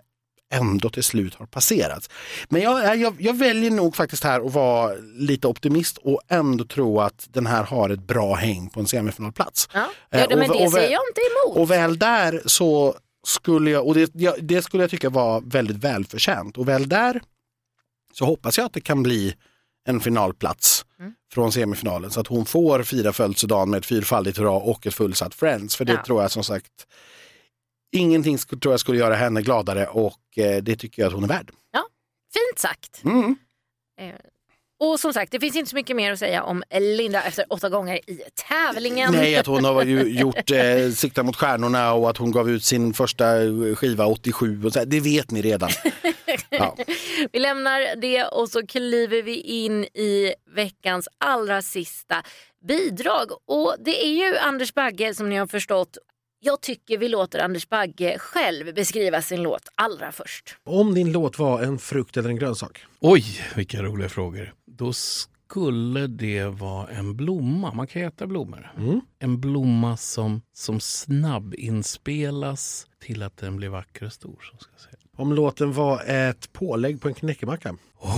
S3: ändå till slut har passerats? Men jag, jag, jag väljer nog faktiskt här att vara lite optimist och ändå tro att den här har ett bra häng på en semifinalplats.
S1: Ja.
S3: Eh,
S1: Ja, men
S3: och-
S1: det
S3: och-
S1: säger jag inte emot.
S3: Och väl där så skulle jag, och det, det skulle jag tycka var väldigt välförtjänt. Och väl där så hoppas jag att det kan bli en finalplats
S1: Mm.
S3: från semifinalen så att hon får fira födelsedagen med ett fyrfaldigt hurra och ett fullsatt Friends. För det
S1: Ja.
S3: tror jag som sagt, ingenting tror jag skulle göra henne gladare och eh, det tycker jag att hon är värd.
S1: Fint sagt.
S3: Mm.
S1: Eh, Och som sagt, det finns inte så mycket mer att säga om Linda efter åtta gånger i tävlingen.
S3: Nej, att hon har ju gjort eh, Sikta mot stjärnorna och att hon gav ut sin första skiva 87. Och så det vet ni redan. (laughs) Ja.
S1: Vi lämnar det och så kliver vi in i veckans allra sista bidrag. Och det är ju Anders Bagge som ni har förstått. Jag tycker vi låter Anders Bagge själv beskriva sin låt allra först.
S4: Om din låt var en frukt eller en grönsak?
S2: Oj, vilka roliga frågor. Då skulle det vara en blomma. Man kan äta blommor. En blomma som, som snabbinspelas till att den blir vacker och stor. Som ska säga.
S4: Om låten var ett pålägg på en knäckemacka?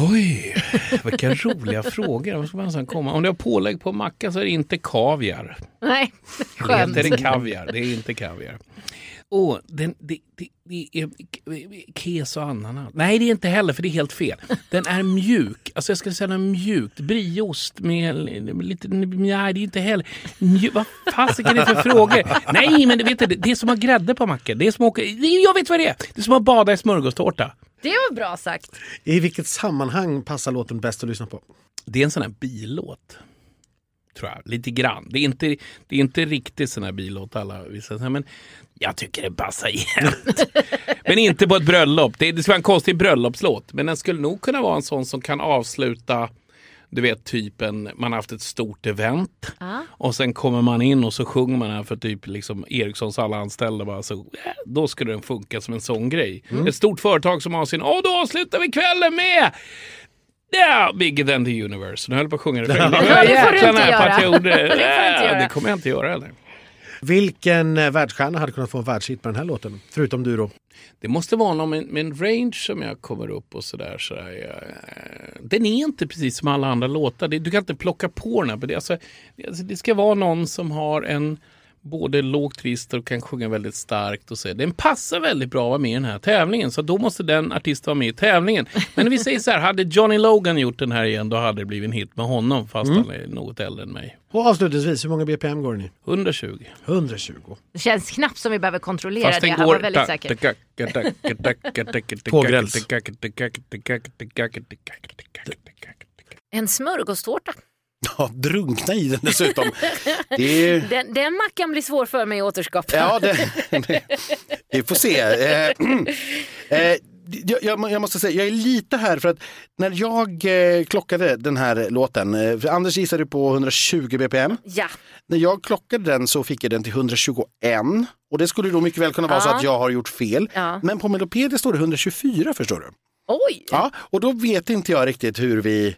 S2: Oj, vilka roliga frågor. Vad ska man sen komma? Om det har pålägg på macka så är det inte kaviar.
S1: Nej,
S2: Det
S1: skönt.
S2: heter det kaviar, det är inte kaviar. Åh, den, det, det, det är kes och ananas. Nej, det är inte heller, för det är helt fel. Den är mjuk. Alltså jag skulle säga den är mjukt. Brieost med lite... Nej, det är inte heller... Mjuk, vad fasiken är det för frågor? Nej, men vet du, det är som att ha grädde på mackor. Det är som att åka, Jag vet vad det är! Det är som att bada i smörgåstårta.
S1: Det var bra sagt.
S4: I vilket sammanhang passar låten bäst att lyssna på?
S2: Det är en sån här billåt. Tror jag. Lite grann. Det är inte, det är inte riktigt sån här billåt alla vissa men jag tycker det passar jämt. men inte på ett bröllop. Det, det ska vara en konstig bröllopslåt. Men den skulle nog kunna vara en sån som kan avsluta du vet typen, man har haft ett stort event
S1: Ah.
S2: och sen kommer man in och så sjunger man här för typ liksom Ericssons alla anställda. Bara, så, äh, då skulle den funka som en sån grej. Ett stort företag som har sin, åh då avslutar vi kvällen med Ja, bigger than the universe. Nu höll jag på att sjunga refrängen. (laughs)
S1: Ja, det får du inte (laughs) Det göra.
S2: Det kommer jag inte göra heller.
S4: Vilken eh, världsstjärna hade kunnat få en världshit med den här låten? Förutom du då.
S2: Det måste vara någon med, med en range som jag kommer upp och sådär. sådär eh, den är inte precis som alla andra låtar. Du kan inte plocka på den här. det, alltså, alltså, det ska vara någon som har en både lågt register och kan sjunga väldigt starkt. Och så. Den passar väldigt bra att vara med i den här tävlingen. Så då måste den artisten vara med i tävlingen. Men vi säger så här, hade Johnny Logan gjort den här igen då hade det blivit en hit med honom. Fast han är något äldre än mig.
S4: Och avslutningsvis, hur många BPM går den i?
S2: 120.
S4: 120.
S1: Det känns knappt som vi behöver kontrollera
S2: Fast
S1: det.
S2: den
S1: Han
S2: går...
S1: var väldigt säker.
S4: På gräns.
S1: En smörgåstårta.
S3: Ja, drunkna i den dessutom. Det är,
S1: Den, den mackan blir svår för mig att återskapa.
S3: ja, det, vi får se. Eh, (clears throat) eh, jag, jag, jag måste säga, jag är lite här för att när jag eh, klockade den här låten, eh, Anders gissade på 120 bpm.
S1: Ja,
S3: När jag klockade den så fick jag den till 121 och det skulle då mycket väl kunna vara så
S1: Ja.
S3: att jag har gjort fel.
S1: Ja.
S3: Men på Melopedia står det 124 förstår du.
S1: oj!
S3: Ja, och då vet inte jag riktigt hur vi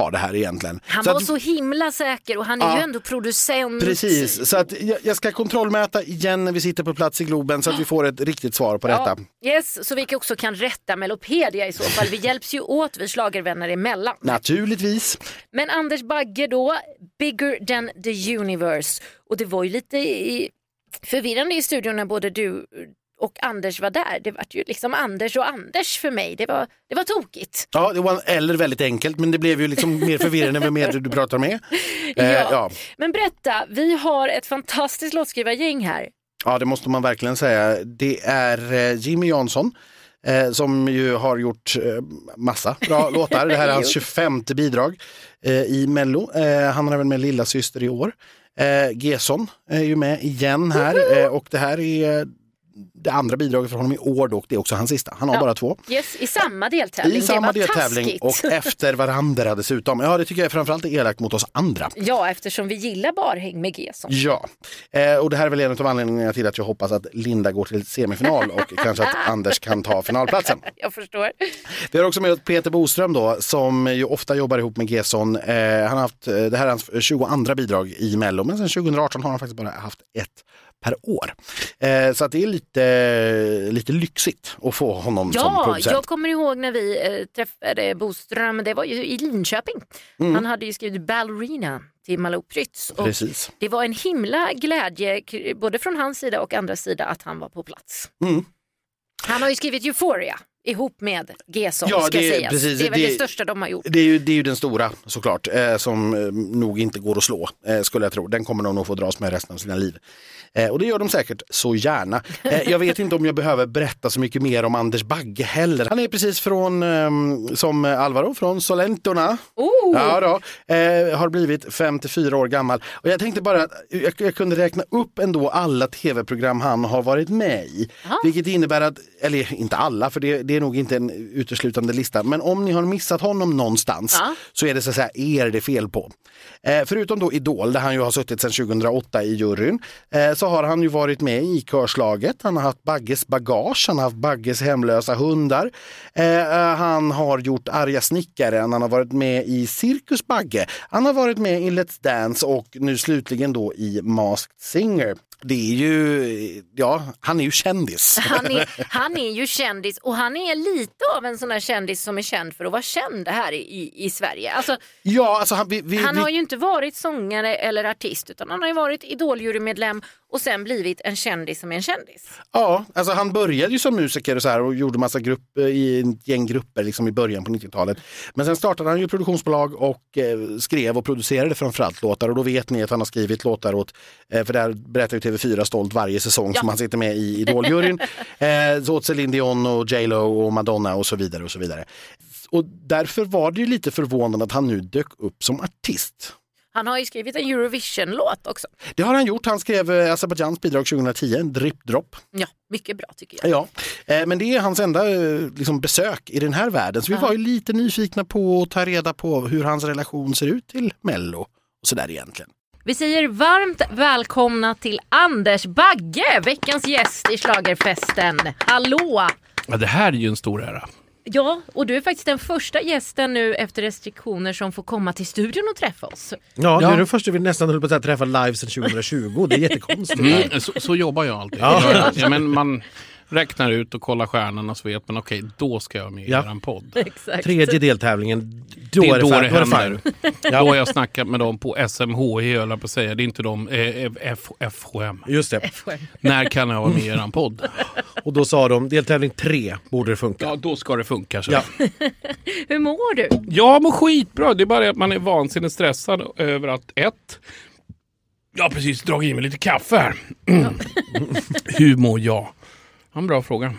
S3: har det här egentligen.
S1: Han
S3: Så
S1: var
S3: att-
S1: så himla säker och han är
S3: Ja.
S1: ju ändå producent.
S3: Precis, så att jag, jag ska kontrollmäta igen när vi sitter på plats i Globen så att vi får ett riktigt svar på detta.
S1: Ja, yes, så vi också kan rätta Melopedia i så fall. Vi hjälps ju åt, vi schlagervänner emellan.
S3: Naturligtvis.
S1: Men Anders Bagge då, Bigger than the universe. Och det var ju lite i, förvirrande i studion när både du och Anders var där. Det var ju liksom Anders och Anders för mig. Det var, det var tokigt.
S3: Ja, det var eller väldigt enkelt men det blev ju liksom mer förvirrande med mer du pratar med. (laughs) Eh,
S1: Ja.
S3: ja.
S1: Men berätta, vi har ett fantastiskt låtskrivargäng här.
S3: ja, det måste man verkligen säga. Det är eh, Jimmy Jansson eh, som ju har gjort eh, massa bra (laughs) låtar. Det här är hans 25 bidrag eh, i Mello. Eh, han har även med Lilla Syster i år. Eh, Gesson är ju med igen här eh, och det här är det andra bidraget för honom i år då, och det är också hans sista. Han har
S1: Ja.
S3: bara två.
S1: Yes, I samma deltävling.
S3: I samma deltävling
S1: taskigt.
S3: och (laughs) efter varandra dessutom. Ja, det tycker jag framförallt är elakt mot oss andra.
S1: Ja, eftersom vi gillar barhäng med Gesson.
S3: Ja, eh, och det här är väl en av anledningarna till att jag hoppas att Linda går till semifinal och (laughs) kanske att Anders kan ta finalplatsen. (laughs)
S1: Jag förstår.
S3: Vi har också med oss Peter Boström då, som ju ofta jobbar ihop med Gesson. Eh, han har haft, eh, det här är hans 22 bidrag i Mello, men sedan 2018 har han faktiskt bara haft ett per år. Eh, så att det är lite, lite lyxigt att få honom som
S1: Ja,
S3: producent.
S1: jag kommer ihåg när vi eh, träffade Boström, det var ju i Linköping.
S3: Mm.
S1: Han hade ju skrivit Ballerina till Malou Prytz. Och
S3: Precis.
S1: det var en himla glädje, både från hans sida och andra sida, att han var på plats.
S3: Mm.
S1: Han har ju skrivit Euphoria ihop med Gesson,
S3: Ja,
S1: ska
S3: det
S1: sägas.
S3: precis,
S1: det är väl det,
S3: det-
S1: största de har gjort.
S3: Det är, ju, det är ju den stora såklart, eh, som eh, nog inte går att slå, eh, skulle jag tro. Den kommer de nog få dras med resten av sina liv. Eh, och det gör de säkert så gärna. Eh, jag vet inte om jag behöver berätta så mycket mer om Anders Bagge heller. Han är precis från, ehm, som Alvaro, från Solentorna.
S1: Oh!
S3: Ja, då, har blivit 54 år gammal. Och jag tänkte bara jag, jag kunde räkna upp ändå alla tv-program han har varit med i. Vilket innebär att, eller inte alla, för det, det är nog inte en uteslutande lista. Men om ni har missat honom någonstans
S1: Ja.
S3: så är det så att säga er det är fel på. Eh, förutom då Idol där han ju har suttit sedan 2008 i juryn eh, så har han ju varit med i Körslaget. Han har haft Bagges bagage, han har haft Bagges hemlösa hundar. Eh, eh, han har gjort Arga snickaren, han har varit med i Cirkus Bagge. Han har varit med i Let's Dance och nu slutligen då i Masked Singer. Det är ju, ja, han är ju kändis.
S1: Han är, han är ju kändis och han är lite av en sån här kändis som är känd för att vara känd här i, i Sverige. Alltså,
S3: Ja, alltså han, vi, vi,
S1: han
S3: vi,
S1: har ju inte varit sångare eller artist utan han har ju varit idoljurymedlem och sen blivit en kändis som är en kändis.
S3: ja, alltså han började ju som musiker och, så här, och gjorde massa grupp, eh, i en gäng grupper liksom i början på 90-talet. Men sen startade han ju ett produktionsbolag och eh, skrev och producerade framförallt låtar. Och då vet ni att han har skrivit låtar åt, eh, för där berättar ju TV4 stolt varje säsong som han sitter med i Idoljuryn. (laughs) eh, så åt Celine Dion och J Lo och Madonna och så vidare. och så vidare. Och därför var det ju lite förvånande att han nu dök upp som artist.
S1: Han har ju skrivit en Eurovision-låt också.
S3: Det har han gjort. Han skrev eh, Azerbajdzjans bidrag 2010, Drip Drop.
S1: Ja, mycket bra tycker jag.
S3: Ja, eh, men det är hans enda eh, liksom, besök i den här världen. Så vi var ju lite nyfikna på att ta reda på hur hans relation ser ut till Mello och sådär egentligen.
S1: Vi säger varmt välkomna till Anders Bagge, veckans gäst i Schlagerfesten. Hallå!
S2: Ja, det här är ju en stor ära.
S1: Ja, och du är faktiskt den första gästen nu efter restriktioner som får komma till studion och träffa oss.
S4: Ja, det
S2: Ja.
S4: är den första vi nästan höll på att säga, träffa live sedan 2020. Det är jättekonstigt.
S2: Mm, så, så jobbar jag alltid. Ja. men man räknar ut och kollar stjärnorna så vet man okej, då ska jag med i
S4: Ja.
S2: eran podd. (laughs)
S1: Exakt.
S4: Tredje deltävlingen, då
S2: Det
S4: är
S2: är
S4: det,
S2: då det händer. Då har jag snackat med dem på SMHI, höll jag på att säga. Det är inte de, eh, F, FHM.
S4: Just det.
S2: När kan jag vara med i eran podd?
S4: Och då sa de, deltävling tre borde det funka.
S2: Ja, då ska det funka. Så.
S4: Ja. (laughs)
S1: Hur mår du?
S2: Jag mår skitbra. Det är bara det att man är vansinnigt stressad över att ett, jag har precis dragit i mig lite kaffe här. (clears throat) Hur mår jag? En bra fråga.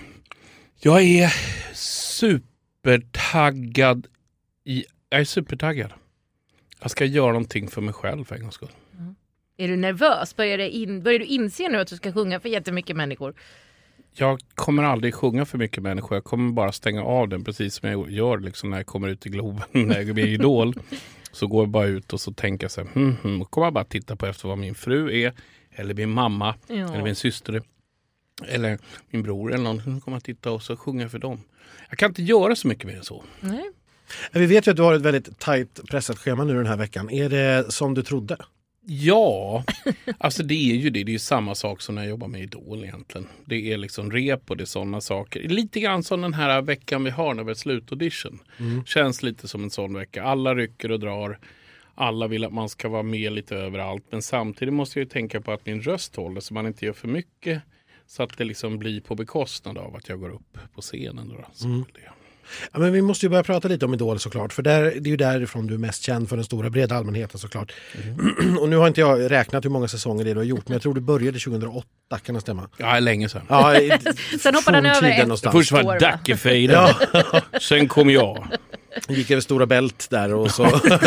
S2: Jag är supertaggad. I, jag är supertaggad. Jag ska göra någonting för mig själv för en gångs skull.
S1: Är du nervös? Börjar, in, börjar du inse nu att du ska sjunga för jättemycket människor?
S2: Jag kommer aldrig sjunga för mycket människor. Jag kommer bara stänga av den precis som jag gör liksom när jag kommer ut i Globen, (laughs) när jag i Idol. Så går jag bara ut och så tänker jag så här, hmm, hmm, och kommer jag bara titta på efter vad min fru är, eller min mamma,
S1: Ja.
S2: eller min syster, eller min bror eller någon. Så kommer jag titta och så sjunger jag för dem. Jag kan inte göra så mycket mer än så.
S1: Nej.
S4: Vi vet ju att du har ett väldigt tajt pressat schema nu den här veckan. Är det som du trodde?
S2: Ja, alltså det är ju det. Det är ju samma sak som när jag jobbar med Idol egentligen. Det är liksom rep och det är sådana saker. Lite grann som den här veckan vi har när vi har slutaudition. Känns lite som en sån vecka. Alla rycker och drar. Alla vill att man ska vara med lite överallt. Men samtidigt måste jag ju tänka på att min röst håller så man inte gör för mycket. Så att det liksom blir på bekostnad av att jag går upp på scenen. Då, så det.
S4: Ja, men vi måste ju börja prata lite om Idol såklart. För där, det är ju därifrån du är mest känd för den stora breda allmänheten såklart. (clears throat) Och nu har inte jag räknat hur många säsonger det du har gjort. Men jag tror du började 2008, kan det stämma?
S2: Ja, länge sedan.
S4: Ja, i-
S1: Sen hoppade han över ett-
S4: någonstans.
S2: Först var
S1: va?
S2: Dackefejden. Sen kom jag.
S4: Gick över Stora Bält där och (laughs) så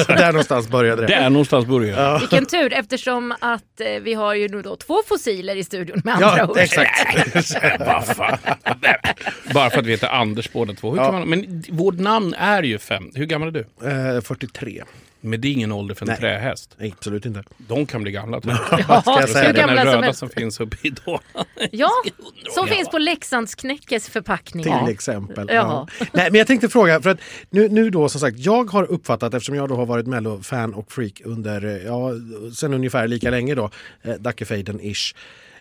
S4: där någonstans började det.
S2: Där någonstans började jag.
S1: Vilken tur eftersom att eh, vi har ju nu då två fossiler i studion med andra
S4: Ja,
S1: ord.
S4: exakt. (laughs)
S2: Bara för att vi heter Anders båda två. Hur
S4: Ja.
S2: kan man, men vårt namn är ju fem. Hur gammal är du?
S4: Eh, 43.
S2: Men det är ingen ålder för en
S4: Nej.
S2: trähäst.
S4: Nej, absolut inte.
S2: De kan bli gamla. tror (laughs) jag.
S1: Ja,
S4: ska jag säga?
S2: Den
S1: gamla
S2: där
S1: som
S2: röda
S1: helst.
S2: som finns uppe i Dalarna. (laughs)
S1: Ja, som
S2: Ja.
S1: finns på Leksandsknäckes förpackning.
S4: Till exempel.
S1: Jaha.
S4: Ja. Nej, men jag tänkte fråga, för att nu, nu då som sagt, jag har uppfattat, eftersom jag då har varit Mello-fan och freak under, ja, sen ungefär lika länge då, eh, Dackefejden-ish.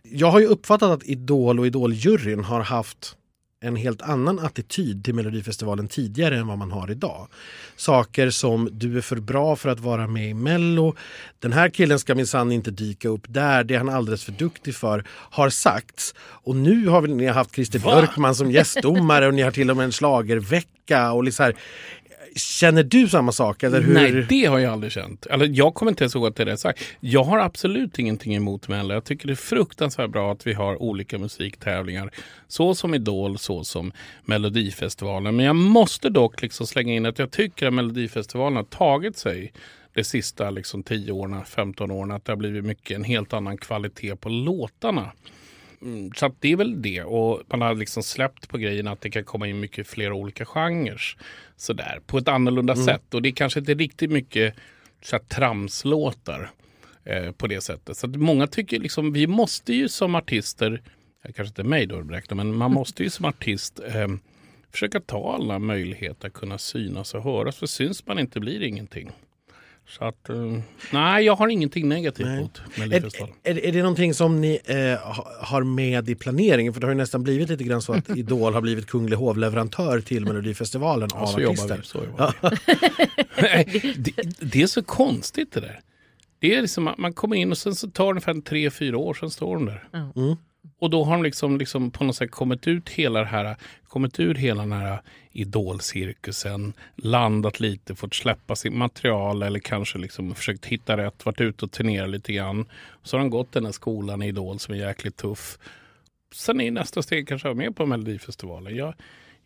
S4: Jag har ju uppfattat att Idol och Idol-juryn har haft en helt annan attityd till Melodifestivalen tidigare än vad man har idag. Saker som du är för bra för att vara med i Mello, den här killen ska minsann inte dyka upp där, det är han alldeles för duktig för, har sagts. Och nu har ni haft Christer Björkman som gästdomare och ni har till och med en schlagervecka och liksom här. Känner du samma sak? Eller hur?
S2: Nej, det har jag aldrig känt. Eller, jag kommer inte ens ihåg att det är sagt. Jag har absolut ingenting emot Mello. Jag tycker det är fruktansvärt bra att vi har olika musiktävlingar. Så som Idol, så som Melodifestivalen. Men jag måste dock liksom slänga in att jag tycker att Melodifestivalen har tagit sig de sista liksom 10 åren, 15 åren. Att det har blivit mycket en helt annan kvalitet på låtarna. Mm, så att det är väl det. Och man har liksom släppt på grejen att det kan komma in mycket fler olika genrer. Sådär, på ett annorlunda sätt. Och det är kanske inte riktigt mycket så här, tramslåtar eh, på det sättet. Så att många tycker liksom, vi måste ju som artister, kanske inte mig då men man måste ju som artist eh, försöka ta alla möjligheter att kunna synas och höras. För syns man inte blir det ingenting. Så att, eh, nej, jag har ingenting negativt
S4: Nej.
S2: mot
S4: Är,
S2: Melodifestivalen.
S4: är, är det någonting som ni eh, ha- har med i planeringen? För det har ju nästan blivit lite grann så att (laughs) Idol har blivit kunglig hovleverantör till Melodifestivalen
S2: Ja,
S4: av
S2: så jobbar
S4: artister.
S2: vi. Så jobbar vi. Det, det är så konstigt det där. Det är liksom att man kommer in och sen så tar det ungefär tre, fyra år, sen står de där.
S4: Mm.
S2: Och då har de liksom, liksom på något sätt kommit ut hela det här, kommit ur hela den här idolcirkusen, landat lite, fått släppa sitt material eller kanske liksom försökt hitta rätt, varit ute och turnerat lite grann. Så har de gått den här skolan i Idol som är jäkligt tuff. Sen är nästa steg kanske att vara med på Melodifestivalen. Jag,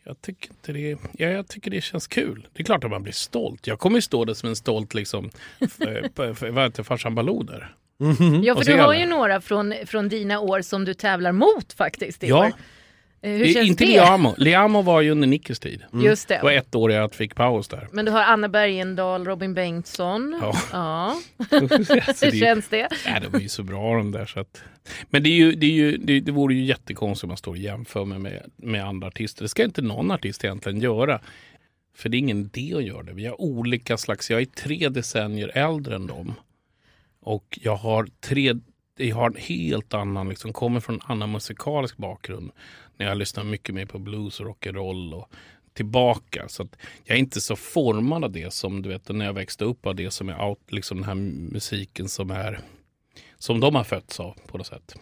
S2: jag tycker inte det, ja, jag tycker det känns kul. Det är klart att man blir stolt. Jag kommer ju stå där som en stolt liksom, för, för, för, för, för farsan Baloo där.
S1: Ja,
S2: Och
S1: för
S2: så
S1: du har ju några från, från dina år som du tävlar mot faktiskt i
S2: Ja.
S1: år. Eh, Hur känns
S2: inte
S1: det?
S2: Liamo. Liamo var ju under Nickes tid. (laughs)
S1: Just
S2: Det var
S1: det.
S2: ett år jag fick paus där.
S1: Men du har Anna Bergendahl, Robin Bengtsson.
S2: Ja.
S1: Ja. (laughs)
S2: Alltså,
S1: Hur
S2: det,
S1: känns det?
S2: nej, de är ju så bra de där. Så att, men det, är ju, det, är ju, det, det vore ju jättekonstigt om man står och jämför mig med, med andra artister. Det ska inte någon artist egentligen göra. För det är ingen idé att göra det. Vi har olika slags, jag är tre decennier äldre än dem. Och jag har tre, jag har en helt annan, liksom, kommer från en annan musikalisk bakgrund. När jag lyssnar mycket mer på blues och rock'n'roll och tillbaka. Så att jag är inte så formad av det som du vet när jag växte upp av det som är out, liksom den här musiken som är som de har fötts av på något sätt.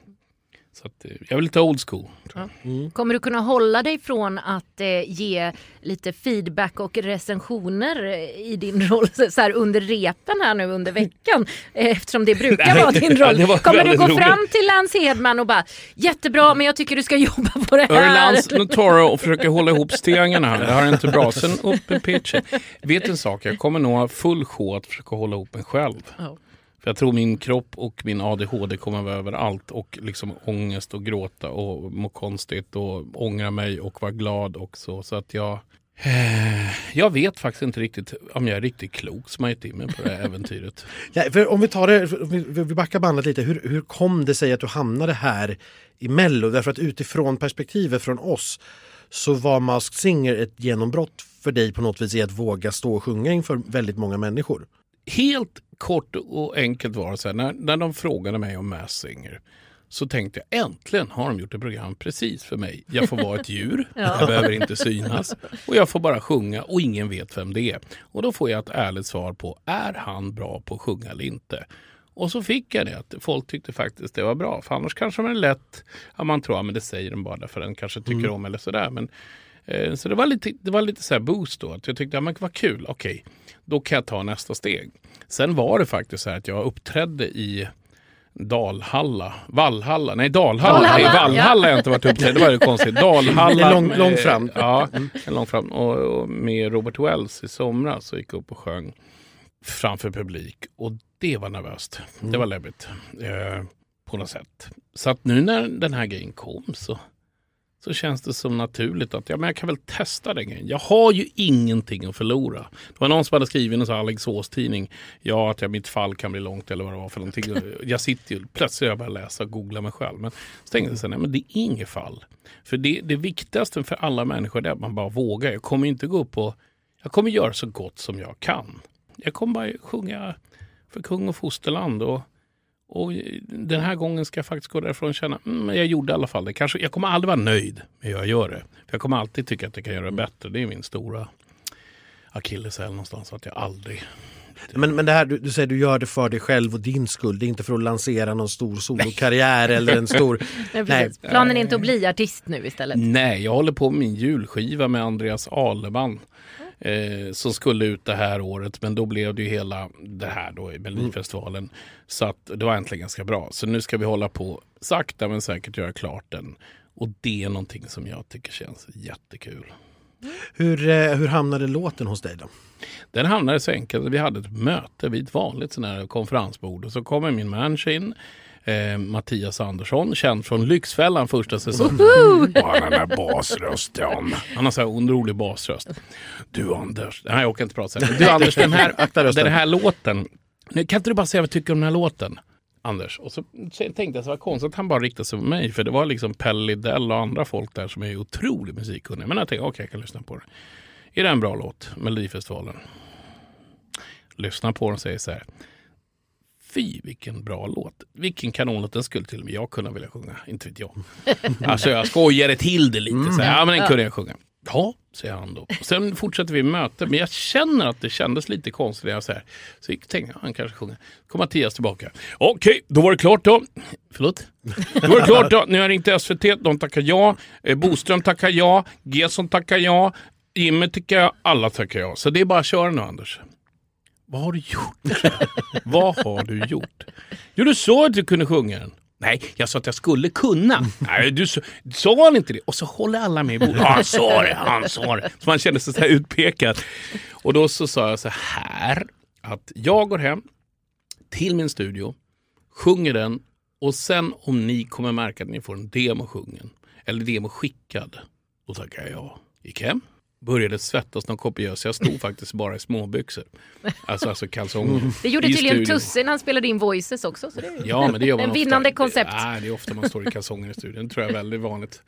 S2: Så att, eh, jag är lite old school. Tror jag.
S1: Kommer du kunna hålla dig från att eh, ge lite feedback och recensioner eh, i din (laughs) roll så här under repen här nu under veckan? (laughs) Eh, Eftersom det brukar vara din (laughs) roll.
S2: var
S1: Kommer du gå
S2: roligt.
S1: fram till Lance Hedman och bara jättebra men jag tycker du ska jobba på det här.
S2: Örlands, nu tar jag och försöker hålla ihop stengarna här. Det här är inte bra. Sen upp med pitchen. Vet en sak, jag kommer nog ha full sjå att försöka hålla ihop mig själv.
S1: Ja.
S2: Jag tror min kropp och min ADHD kommer vara överallt och liksom ångest och gråta och må konstigt och ångra mig och vara glad också. Så att jag... Eh, jag vet faktiskt inte riktigt om jag är riktigt klok som har gett in mig på det här äventyret. (laughs)
S4: Ja, för om vi tar det, vi backar bandet lite, hur, hur kom det sig att du hamnade här i Mello? Därför att utifrån perspektivet från oss så var Masked Singer ett genombrott för dig på något vis i att våga stå och sjunga inför väldigt många människor.
S2: Helt kort och enkelt var det så här, när, när de frågade mig om Mass Singer så tänkte jag äntligen har de gjort ett program precis för mig. Jag får vara ett djur, (laughs) jag behöver inte synas och jag får bara sjunga och ingen vet vem det är. Och då får jag ett ärligt svar på, är han bra på att sjunga eller inte? Och så fick jag det, att folk tyckte faktiskt det var bra. För annars kanske man är lätt, ja, man tror att ja, det säger de bara därför den kanske tycker om eller sådär. Men, eh, så det var lite, det var lite så här boost då. Att jag tyckte, ja, men vad kul, okej, då kan jag ta nästa steg. Sen var det faktiskt så här att jag uppträdde i Dalhalla, Vallhalla, nej Dalhalla,
S1: Valhalla,
S2: nej Vallhalla har jag inte varit uppträdd, det var ju konstigt. Dalhalla.
S4: Lång-
S2: med-
S4: långt fram.
S2: Ja, långt fram. Och, och med Robert Wells i somras så gick jag upp och sjöng framför publik. Och det var nervöst. Det var läbbigt. Eh, på något sätt. Så att nu när den här grejen kom så, så känns det som naturligt att ja, men jag kan väl testa den grejen. Jag har ju ingenting att förlora. Det var någon som hade skrivit i en sån här Alingsås-tidning. Ja, att jag, mitt fall kan bli långt eller vad det var för någonting. Jag sitter ju, plötsligt och jag läsa och googla mig själv. Men så tänkte jag så här, nej men det är inget fall. För det, det viktigaste för alla människor är att man bara vågar. Jag kommer inte gå upp och jag kommer göra så gott som jag kan. Jag kommer bara sjunga för kung och fosterland. Och, och den här gången ska jag faktiskt gå därifrån och känna mm, jag gjorde i alla fall det. Kanske, jag kommer aldrig vara nöjd med hur jag gör det. För jag kommer alltid tycka att jag kan göra det bättre. Det är min stora akilleshäl någonstans. Att jag aldrig...
S4: Men, men det här, du, du säger du gör det för dig själv och din skull. Det är inte för att lansera någon stor solokarriär eller en stor... (laughs)
S1: Nej,
S4: Nej.
S1: Planen är inte att bli artist nu istället.
S2: Nej, jag håller på med min julskiva med Andreas Aleman. Eh, som skulle ut det här året men då blev det ju hela det här då i Melodifestivalen. Så att det var äntligen ganska bra. Så nu ska vi hålla på sakta men säkert göra klart den. Och det är någonting som jag tycker känns jättekul.
S4: Hur, eh, hur hamnade låten hos dig då?
S2: Den hamnade så enkelt. Vi hade ett möte vid ett vanligt sån här konferensbord och så kommer min manager in. Eh, Mattias Andersson, känd från Lyxfällan första säsongen. Har (laughs) den där basrösten. Han har så här otrolig basröst. Du Anders, nej jag orkar inte prata så här. Du Anders, den här, (laughs) den här låten. Nu, kan inte du bara säga vad du tycker om den här låten? Anders. Och så tänkte jag så var det konstigt att han bara riktade sig på mig. För det var liksom Pelle Lidell och andra folk där som är otroligt musikkunniga. Men jag tänkte okej jag kan lyssna på det. Är det en bra låt? Melodifestivalen. lyssnar på den och säger så här. Fy vilken bra låt. Vilken kanonlåt. Den skulle till och med jag kunna vilja sjunga. Inte vet jag. (laughs) Alltså jag skojade till det lite. Så här, ja men den kunde jag sjunga. Ja, säger han då. Sen fortsätter vi mötet. Men jag känner att det kändes lite konstigt. Jag så, här. så jag tänkte jag, han kanske sjunger. Kom Mattias tillbaka. Okej, då var det klart då. Förlåt? Då var det klart då. Nu har jag ringt SVT. De tackar ja. Eh, Boström tackar ja. Gesson tackar ja. Jimmy tycker jag. Alla tackar ja. Så det är bara att köra nu Anders. Vad har du gjort? (laughs) Vad har du gjort? Jo, du sa att du kunde sjunga den. Nej, jag sa att jag skulle kunna. Nej, du sa, sa han inte det? Och så håller alla med i bordet. Ja, han sa det, han sa det. Så man kände sig så här utpekad. Och då så sa jag så här att jag går hem till min studio, sjunger den och sen om ni kommer märka att ni får en demo sjungen eller demo skickad, då tackar jag ja. Gick hem, började svettas någon kopiös. Jag stod faktiskt bara i småbyxor. Alltså, alltså kalsonger.
S1: Det gjorde
S2: i
S1: tydligen. Tusse när han spelade in Voices också. Så det är...
S2: Ja, men det gör man
S1: En
S2: ofta.
S1: vinnande koncept.
S2: Det, nej, det är ofta man står i kalsonger i studion. Det tror jag är väldigt vanligt.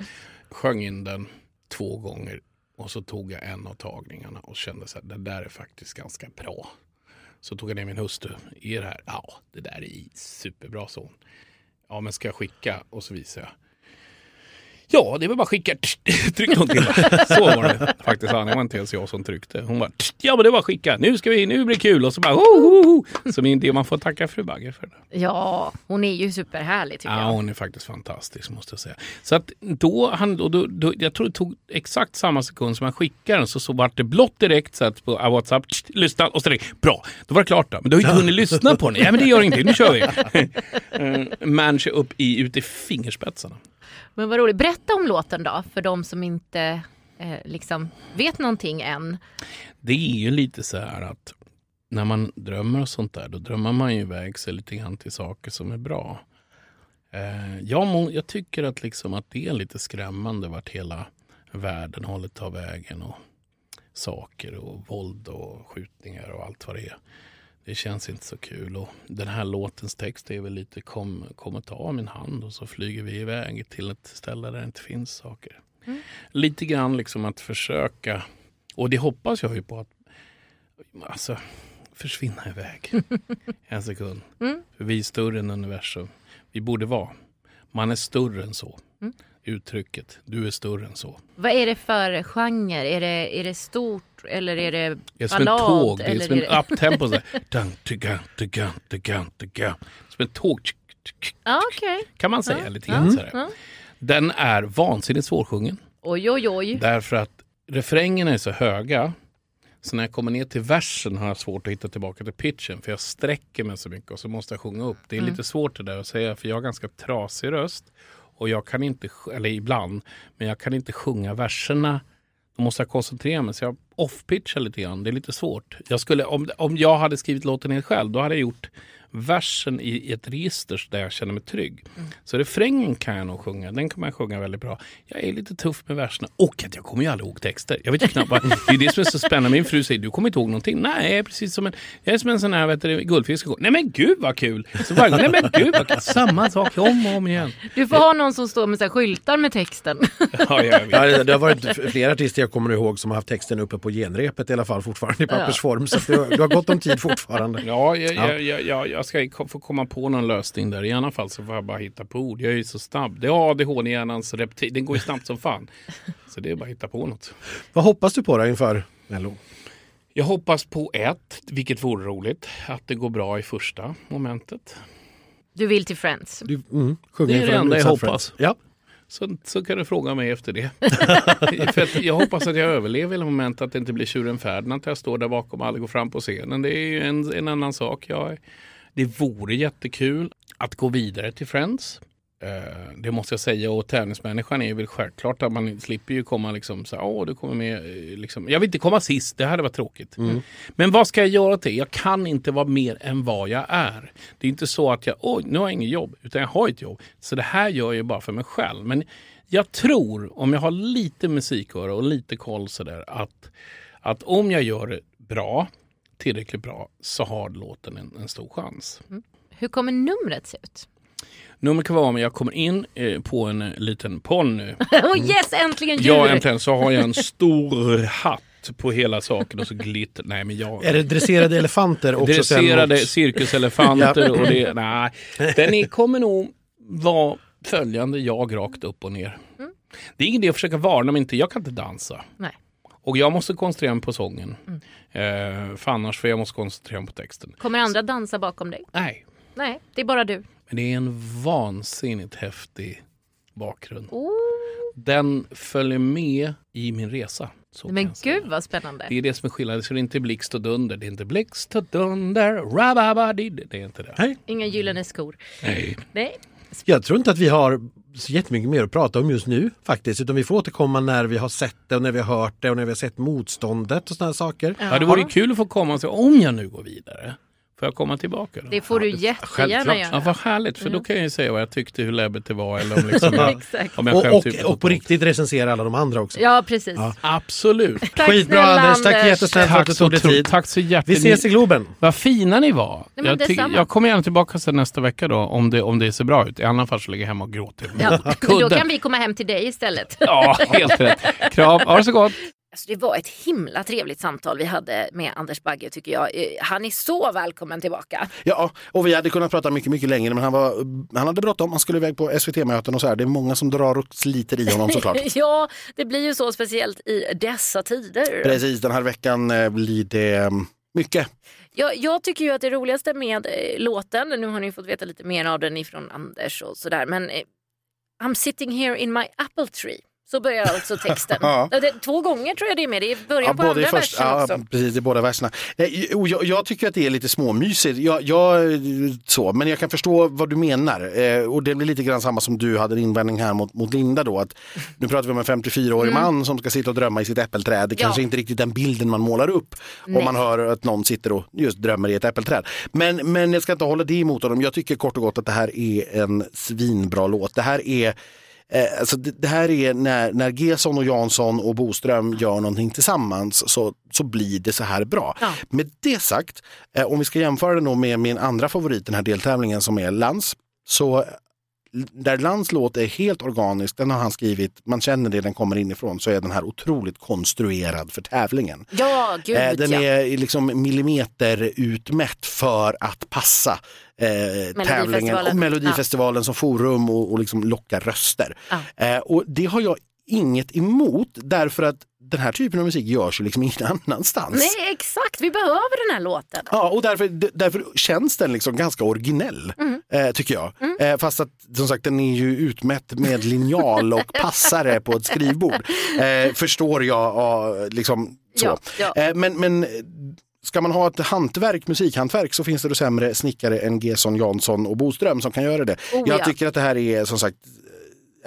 S2: Sjöng in den två gånger och så tog jag en av tagningarna och kände så här, det där är faktiskt ganska bra. Så tog jag ner min hustru. Är det här? Ja, det där är superbra son. Ja, men ska jag skicka? Och så visar jag. Ja, det väl bara att skicka. Tryck någonting. (laughs) Så var det faktiskt. Det var inte ens jag som tryckte. Hon bara, ja men det var att skicka. Nu ska vi, nu blir det kul. Och så bara, ho, ho, ho. Så det man får tacka fru Bagger för. Det.
S1: Ja, hon är ju superhärlig tycker
S2: Ja,
S1: jag.
S2: hon är faktiskt fantastisk måste jag säga. Så att då, han, då, då, då, jag tror det tog exakt samma sekund som han skickade den så, så vart det blått direkt så att på WhatsApp, lyssna och så direkt, bra, då var det klart då. Men du har ju inte hunnit lyssna på den. Ja men det gör ingenting, nu kör vi. (laughs) Eh, Manager upp i, ut i fingerspetsarna.
S1: Men vad roligt. Berätta Berätta om låten då, för de som inte eh, liksom vet någonting än.
S2: Det är ju lite så här att när man drömmer och sånt där, då drömmer man ju iväg sig lite grann till saker som är bra. Eh, jag, må, jag tycker att, liksom att det är lite skrämmande vart hela världen håller ta vägen och saker och våld och skjutningar och allt vad det är. Det känns inte så kul och den här låtens text är väl lite kom, och ta min hand och så flyger vi iväg till ett ställe där det inte finns saker. Lite grann liksom att försöka, och det hoppas jag ju på att alltså, försvinna iväg (laughs) en sekund. För vi är större än universum. Vi borde vara. Man är större än så. Uttrycket, du är större än så.
S1: Vad är det för genre? Är det, är det stort eller är det
S2: Det är som
S1: ballad?
S2: en tåg, det är som en uptempo. (laughs) Som en tåg.
S1: Okej.
S2: Kan man säga
S1: Ja,
S2: lite grann.
S1: ja.
S2: Den är vansinnigt svårsjungen.
S1: Oj, oj, oj.
S2: Därför att refrängerna är så höga. Så när jag kommer ner till versen har jag svårt att hitta tillbaka till pitchen. För jag sträcker mig så mycket och så måste jag sjunga upp. Det är
S1: Mm.
S2: lite svårt det där att säga för jag har ganska trasig röst. Och jag kan inte, eller ibland, men jag kan inte sjunga verserna. Då måste jag koncentrera mig så jag off-pitchar lite grann. Det är lite svårt. Jag skulle, om, om jag hade skrivit låten helt själv, då hade jag gjort versen i, ett register där jag känner mig trygg. Så refrängen kan jag nog sjunga. Den kan man sjunga väldigt bra. Jag är lite tuff med verserna och att jag kommer ju aldrig ihåg texter. Jag vet ju knappt vad, (laughs) det är det som är så spännande. Min fru säger du kommer inte ihåg någonting. Nej, jag är precis som en, jag är som en sån här vet du, guldfisk. Nej men gud vad kul! Så varje gång, nej men gud vad kul! Samma sak om och om igen.
S1: Du får ha någon som står med så här skyltar med texten. (laughs)
S2: Ja, jag vet.
S4: Ja, det- har varit flera artister jag kommer ihåg som har haft texten uppe på genrepet i alla fall fortfarande i pappersform. Så att du, har- du har gott om tid fortfarande.
S2: Ja, jag, jag, jag, jag, jag ska få komma på någon lösning där. I alla fall så får jag bara hitta på ord. Jag är ju så snabb. Det är ADHD-hjärnans reptil. Den går ju snabbt som fan. (laughs) Så det är bara att hitta på något.
S4: Vad hoppas du på då inför Mello?
S2: Jag hoppas på ett, vilket vore roligt, att det går bra i första momentet.
S1: Du vill till Friends.
S4: Du, mm,
S2: Det är det
S4: en
S2: enda jag hoppas.
S4: Friends. Ja.
S2: Så, så kan du fråga mig efter det. (laughs) (laughs) För att jag hoppas att jag överlever i momentet att det inte blir tjuren Ferdinand att jag står där bakom och aldrig går fram på scenen. Det är ju en, en annan sak. Jag, det vore jättekul att gå vidare till Friends. Eh, det måste jag säga och tävlingsmänniskan är väl självklart att man slipper ju komma liksom så här, åh du kommer med, eh, liksom. jag vill inte komma sist, det hade varit tråkigt. Men vad ska jag göra till? Jag kan inte vara mer än vad jag är. Det är inte så att jag, oj nu har jag inget jobb, utan jag har ett jobb. Så det här gör jag bara för mig själv. Men jag tror, om jag har lite musiköra och lite koll sådär, att, att om jag gör det bra, tillräckligt bra, så har låten en, en stor chans.
S1: Hur kommer numret se ut?
S2: Nummer kan vara om jag kommer in eh, på en eh, liten ponny. (laughs)
S1: Oh yes, äntligen djur!
S2: Ja, äntligen så har jag en (laughs) stor hatt på hela saken och så glitter. Nej men jag...
S4: Är det dresserade elefanter också?
S2: Dresserade
S4: mot-
S2: cirkuselefanter och det, nej. (laughs) Den är, kommer nog vara följande jag rakt upp och ner. Det är ingen idé att försöka varna mig inte, jag kan inte dansa.
S1: Nej.
S2: Och jag måste koncentrera mig på sången. Eh, för annars för jag måste koncentrera mig på texten.
S1: Kommer andra dansa bakom dig?
S2: Nej,
S1: Nej, det är bara du.
S2: men det är en vansinnigt häftig bakgrund.
S1: Oh.
S2: Den följer med i min resa.
S1: Men gud vad spännande.
S2: Det är det som är skillnaden. Så det är inte blixt och dunder. Det är inte blixt och dunder. Rababadi. Det är inte det.
S4: Nej.
S1: Inga gyllene skor.
S2: Nej.
S1: Nej.
S4: Jag tror inte att vi har så jättemycket mer att prata om just nu faktiskt. Utan vi får återkomma när vi har sett det och när vi har hört det och när vi har sett motståndet och sådana saker.
S2: Ja, det vore kul att få komma och säga om jag nu går vidare. Får jag komma tillbaka då?
S1: Det får du jättegärna
S4: självklart.
S2: Ja,
S1: göra.
S2: vad härligt. För då kan jag ju säga vad jag tyckte, hur läbbet det var. Eller om, liksom (laughs) jag,
S1: Exakt.
S2: om jag
S4: Och, och, och på riktigt recensera alla de andra också.
S1: Ja, precis.
S2: Absolut.
S1: Tack
S4: Skitbra
S1: snälla,
S4: Anders, tack jättesnällt för att du
S2: så,
S4: tog dig tid.
S2: tack så
S4: Vi
S2: hjärtligt.
S4: ses i Globen.
S2: Vad fina ni var.
S1: men
S2: jag,
S1: detsamma.
S2: jag kommer gärna tillbaka sen nästa vecka då om det, om det ser bra ut. I annat fall så ligger jag hemma och gråter.
S1: Ja, men då kan vi komma hem till dig istället.
S2: Ja, helt rätt. Kram, ha det så gott.
S1: Alltså, det var ett himla trevligt samtal vi hade med Anders Bagge tycker jag. Eh, Han är så välkommen tillbaka.
S3: Ja, och vi hade kunnat prata mycket, mycket längre men han, var, han hade bråttom. Han skulle iväg på SVT-möten och så här. Det är många som drar och sliter i honom såklart. (laughs)
S1: ja, det blir ju så speciellt i dessa tider.
S3: Precis, den här veckan eh, blir det mm, mycket.
S1: Jag, jag tycker ju att det roligaste med eh, låten, nu har ni fått veta lite mer av den ifrån Anders och sådär, men eh, I'm sitting here in my apple tree. Så börjar alltså texten. (laughs)
S3: Ja.
S1: det, två gånger tror jag det är med, det är början på
S3: både i
S1: andra
S3: först-
S1: versen
S3: ja,
S1: också.
S3: precis, i båda verserna. Och jag, jag tycker att det är lite småmysigt. Jag, jag, så, men jag kan förstå vad du menar. Eh, och det blir lite grann samma som du hade en invändning här mot, mot Linda då. Att nu pratar vi om en 54-årig man som ska sitta och drömma i sitt äppelträd. Det
S1: Mm. Ja.
S3: kanske inte riktigt den bilden man målar upp
S1: Nej.
S3: om man hör att någon sitter och just drömmer i ett äppelträd. Men, men jag ska inte hålla det emot honom. Jag tycker kort och gott att det här är en svinbra låt. Det här är Eh, alltså det, det här är när, när Gesson och Jansson och Boström gör någonting tillsammans så, så blir det så här bra.
S1: Ja.
S3: Med det sagt, eh, om vi ska jämföra det med min andra favorit, den här deltävlingen som är Lans, så där Lans låt är helt organisk, den har han skrivit, man känner det, den kommer inifrån, så är den här otroligt konstruerad för tävlingen.
S1: Ja, gud
S3: Eh, den
S1: ja.
S3: är liksom millimeter utmätt för att passa eh, tävlingen och Melodifestivalen som forum och, och liksom locka röster.
S1: Ja.
S3: Eh, och det har jag inget emot därför att den här typen av musik görs ju liksom ingen (laughs) annanstans.
S1: Nej, exakt. Vi behöver den här låten.
S3: Ja, och därför, därför känns den liksom ganska originell,
S1: Mm.
S3: eh, tycker jag. Eh, fast att som sagt den är ju utmätt med linjal och (laughs) passare på ett skrivbord. Eh, förstår jag, ja, liksom så.
S1: Ja, ja.
S3: Eh, men, men ska man ha ett hantverk, musikhantverk så finns det då sämre snickare än Gesson, Jansson och Boström som kan göra det.
S1: Oh,
S3: jag
S1: ja.
S3: tycker att det här är som sagt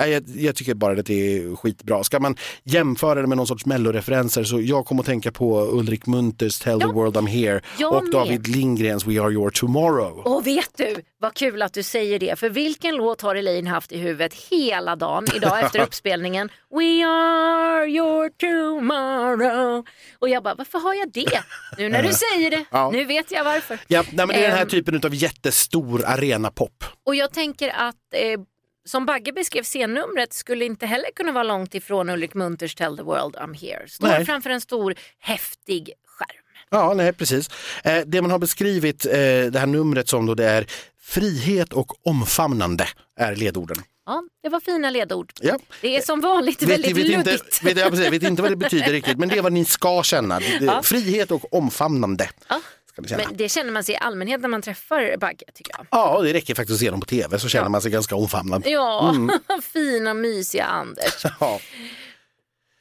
S3: jag, jag tycker bara att det är skitbra. Ska man jämföra det med någon sorts melloreferenser så jag kommer att tänka på Ulrik Munters Tell
S1: Ja.
S3: the world I'm here
S1: Jag
S3: och
S1: med.
S3: David Lindgrens We are your tomorrow.
S1: Och vet du, vad kul att du säger det. För vilken låt har Elaine haft i huvudet hela dagen idag (laughs) efter uppspelningen? We are your tomorrow. Och jag bara, varför har jag det? Nu när du säger det,
S3: Ja.
S1: nu vet jag varför.
S3: Ja, nej, men det är den här typen av jättestor arenapop.
S1: Och jag tänker att eh, som Bagge beskrev scennumret skulle inte heller kunna vara långt ifrån Ulrik Munters Tell the world I'm here. Står
S3: Nej.
S1: framför en stor häftig skärm.
S3: Ja, nej precis. Eh, det man har beskrivit eh, det här numret som då det är frihet och omfamnande är ledorden.
S1: Ja, det var fina ledord.
S3: Ja.
S1: Det är som vanligt väldigt
S3: vet, inte,
S1: luddigt.
S3: vet, jag vet inte vad det betyder riktigt men det är vad ni ska känna.
S1: Ja.
S3: Frihet och omfamnande.
S1: Ja.
S3: Ska känna.
S1: Men det känner man sig i allmänhet när man träffar Bagge tycker jag.
S3: Ja, det räcker faktiskt att se dem på tv så känner man sig ganska omfamnad.
S1: Ja, (laughs) fina mysiga Anders. (laughs)
S3: Ja,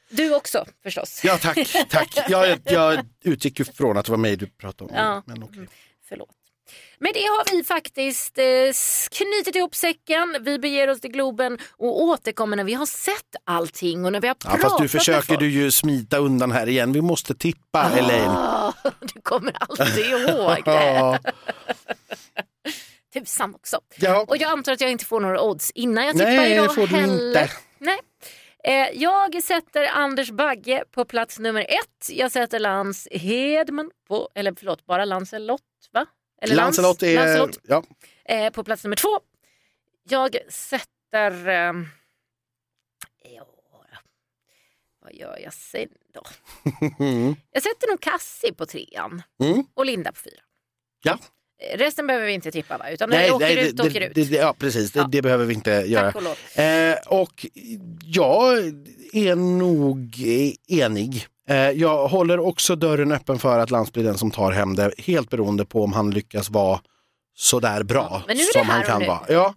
S1: Du också förstås.
S3: ja tack. tack. Jag, jag utgick ju från att det var mig du pratade om.
S1: Ja.
S3: Men okej.
S1: Förlåt. Men det har vi faktiskt eh, knutit ihop säcken. Vi beger oss till Globen och återkommer när vi har sett allting och när vi har
S3: Ja,
S1: pratat
S3: fast du
S1: med
S3: försöker du ju smita undan här igen. Vi måste tippa Elaine.
S1: Ah, (laughs) du kommer alltid ihåg det. (laughs)
S3: Ja. (laughs)
S1: Tusan också.
S3: Ja.
S1: Och jag antar att jag inte får några odds innan jag tippar
S3: Nej,
S1: idag
S3: det får du
S1: heller.
S3: inte.
S1: Nej. Eh, jag sätter Anders Bagge på plats nummer ett. Jag sätter Lans Hedman på, eller förlåt, bara Lancelot va? Eller
S3: Lancelot är...
S1: Lancelot,
S3: Ja.
S1: eh, på plats nummer två. Jag sätter... Eh, ja, Vad gör jag sen då? jag sätter nog Kassi på trean
S3: Mm.
S1: och Linda på fyra.
S3: Ja.
S1: Eh, Resten behöver vi inte tippa va? Utan nej, åker ut,
S3: det,
S1: åker
S3: det,
S1: ut.
S3: Det, ja, precis. Det,
S1: Ja.
S3: det behöver vi inte göra.
S1: Tack och lov.
S3: Eh, och jag är nog enig. Eh, jag håller också dörren öppen för att Lantz blir den som tar hem det, helt beroende på om han lyckas vara sådär bra
S1: Ja,
S3: som han kan vara. Ja,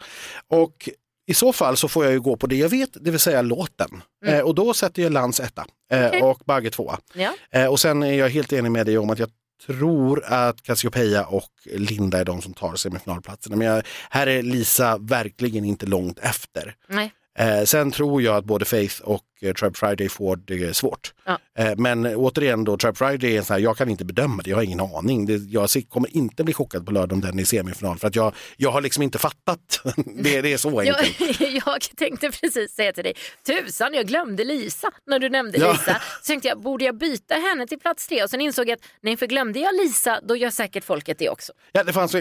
S3: och i så fall så får jag ju gå på det jag vet, det vill säga låten.
S1: Mm.
S3: Eh, och då sätter jag Lantz etta eh,
S1: Okej.
S3: och Bagge tvåa.
S1: Ja.
S3: Eh, och sen är jag helt enig med dig om att jag tror att Cassiopeia och Linda är de som tar semifinalplatserna. Men jag, här är Lisa verkligen inte långt efter.
S1: Nej.
S3: Eh, sen tror jag att både Faith och eh, Tribe Friday får det svårt.
S1: Ja.
S3: Eh, men återigen då, Tribe Friday är så här, jag kan inte bedöma det, jag har ingen aning. Det, jag kommer inte bli chockad på lördag om den är i semifinal för att jag, jag har liksom inte fattat. (laughs) det, det är så (laughs)
S1: Jag,
S3: enkelt. (laughs)
S1: jag tänkte precis säga till dig, tusan jag glömde Lisa när du nämnde
S3: Ja.
S1: Lisa. Så tänkte jag, borde jag byta henne till plats tre? Och sen insåg jag att nej, för glömde jag Lisa, då gör säkert folket det också.
S3: Ja, det, fanns,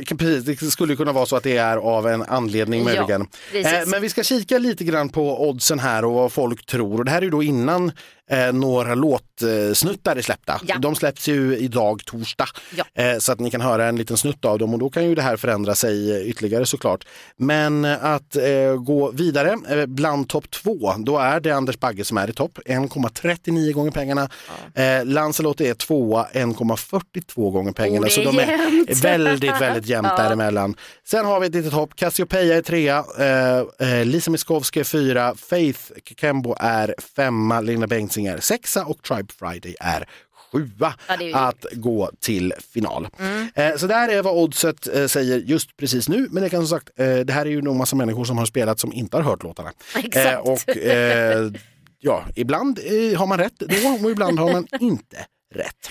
S3: det skulle kunna vara så att det är av en anledning
S1: Ja,
S3: möjligen.
S1: precis.
S3: Eh, men vi ska kika lite grann på oddsen här och vad folk tror. Det här är ju då innan eh, några låtsnuttar är släppta.
S1: Ja.
S3: De släpps ju idag torsdag.
S1: Ja.
S3: Eh, så att ni kan höra en liten snutt av dem och då kan ju det här förändra sig ytterligare såklart. Men att eh, gå vidare eh, bland topp två, då är det Anders Bagge som är i topp. 1,39 gånger pengarna. Eh, Lancelot är tvåa, 1,42 gånger pengarna.
S1: Oh,
S3: så de är
S1: jämnt.
S3: väldigt, väldigt jämnt (laughs)
S1: Ja.
S3: däremellan. Sen har vi ett litet hopp. Cassiopeia är trea, eh, eh, Lisa Miskovsky är fyra, Faith Kembo är femma, Linda Bengtzing är sexa och Tribe Friday är sjua
S1: Ja, det
S3: att gå till final. Eh, så där är vad oddset eh, säger just precis nu. Men det kan som sagt, eh, det här är ju nog massa människor som har spelat som inte har hört låtarna.
S1: Exakt.
S3: och ja, ibland har man rätt då och ibland har man (laughs) inte rätt.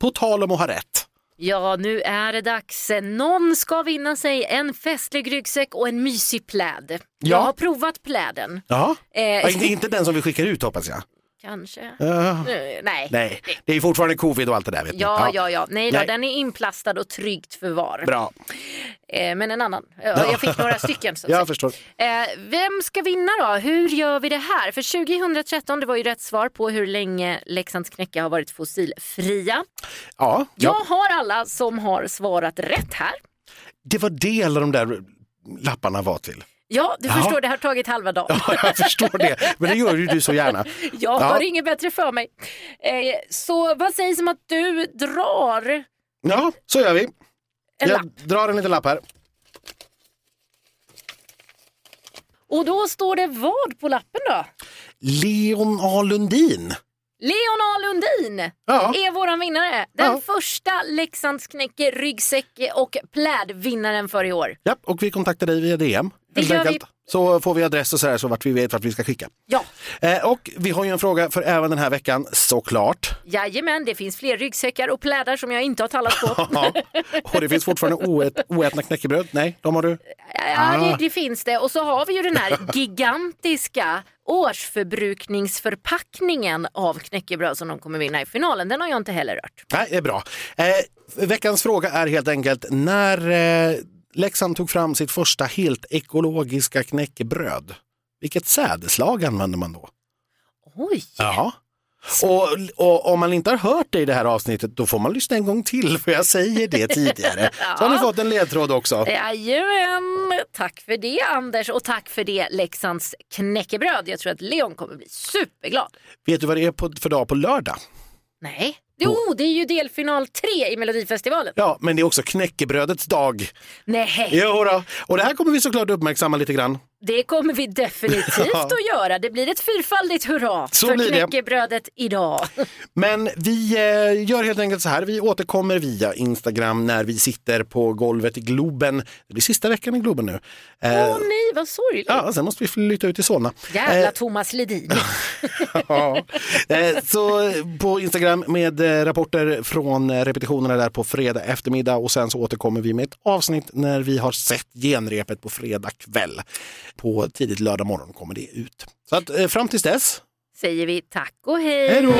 S3: På tal om att ha rätt.
S1: Ja, nu är det dags. Någon ska vinna sig en festlig ryggsäck och en mysig pläd. Jag
S3: Ja.
S1: har provat pläden.
S3: Ja.
S1: Eh,
S3: inte den som vi skickar ut hoppas jag.
S1: Kanske. Eh, nej.
S3: Nej, det är fortfarande covid och allt det där. Vet ni.
S1: Ja, ja, ja. Nej, då,
S3: Nej.
S1: den är inplastad och tryggt förvar.
S3: Bra,
S1: Eh, men en annan. Ja, Jag fick några stycken. Så (laughs)
S3: jag förstår.
S1: Eh, vem ska vinna då? Hur gör vi det här? För 2013 det var ju rätt svar på hur länge Leksands knäcke har varit fossilfria.
S3: Ja,
S1: Jag
S3: ja,
S1: har alla som har svarat rätt här.
S3: det var det alla de där lapparna var till.
S1: Ja, du
S3: Jaha.
S1: förstår, det har tagit halva dagen.
S3: Ja, jag förstår det, men det gör ju du så gärna. (laughs)
S1: Jag
S3: Ja.
S1: har inget bättre för mig. Eh, så vad sägs om att du drar
S3: Ja, så gör vi.
S1: en
S3: Jag
S1: lapp?
S3: drar en liten lapp här.
S1: Och då står det vad på lappen då?
S3: Leon A Lundin.
S1: Leon A Lundin
S3: Ja.
S1: är våran vinnare. Den
S3: Ja.
S1: första Leksands knäcke, ryggsäck och plädvinnaren för i år.
S3: Ja, och vi kontaktar dig via DM.
S1: Det
S3: helt
S1: gör vi.
S3: enkelt. Så får vi adress och sådär så vart vi vet vart vi ska skicka.
S1: Ja,
S3: Eh, och vi har ju en fråga för även den här veckan, såklart.
S1: jajamän, det finns fler ryggsäckar och plädar som jag inte har talat på. (laughs)
S3: Och det finns fortfarande oät, oätna knäckebröd. Nej, de har du.
S1: Ja, det, det finns det. Och så har vi ju den här (laughs) gigantiska årsförbrukningsförpackningen av knäckebröd som de kommer vinna i finalen. Den har jag inte heller rört.
S3: Nej, det är bra. Eh, veckans fråga är helt enkelt när eh, Leksand tog fram sitt första helt ekologiska knäckebröd, vilket sädeslag använder man då?
S1: Oj!
S3: Ja. Och, och om man inte har hört det i det här avsnittet då får man lyssna en gång till för jag säger det tidigare. (laughs) Så har ni fått en ledtråd också.
S1: Jajamän! Tack för det Anders och tack för det Leksands knäckebröd. Jag tror att Leon kommer bli superglad.
S3: Vet du vad det är på, för dag på lördag?
S1: Nej, jo det är ju delfinal tre i Melodifestivalen.
S3: Ja, men det är också knäckebrödets dag.
S1: Nej,
S3: Jo då. Och det här kommer vi såklart uppmärksamma lite grann.
S1: Det kommer vi (laughs) definitivt
S3: Ja.
S1: att göra. Det blir ett fyrfaldigt hurra
S3: Så
S1: för knäckebrödet idag. (laughs)
S3: Men vi eh, gör helt enkelt så här, vi återkommer via Instagram när vi sitter på golvet i Globen. Det blir sista veckan i Globen nu. Eh,
S1: Åh nej, vad sorgligt.
S3: ja, sen måste vi flytta ut till Solna.
S1: Jävla
S3: Eh,
S1: Thomas Ledin. (laughs)
S3: ja. eh, så på Instagram med eh, rapporter från eh, repetitionerna där på fredag eftermiddag och sen så återkommer vi med ett avsnitt när vi har sett genrepet på fredag kväll. På tidigt lördag morgon kommer det ut. Så att, eh, fram tills dess,
S1: Säger vi tack och hej.
S3: hej då!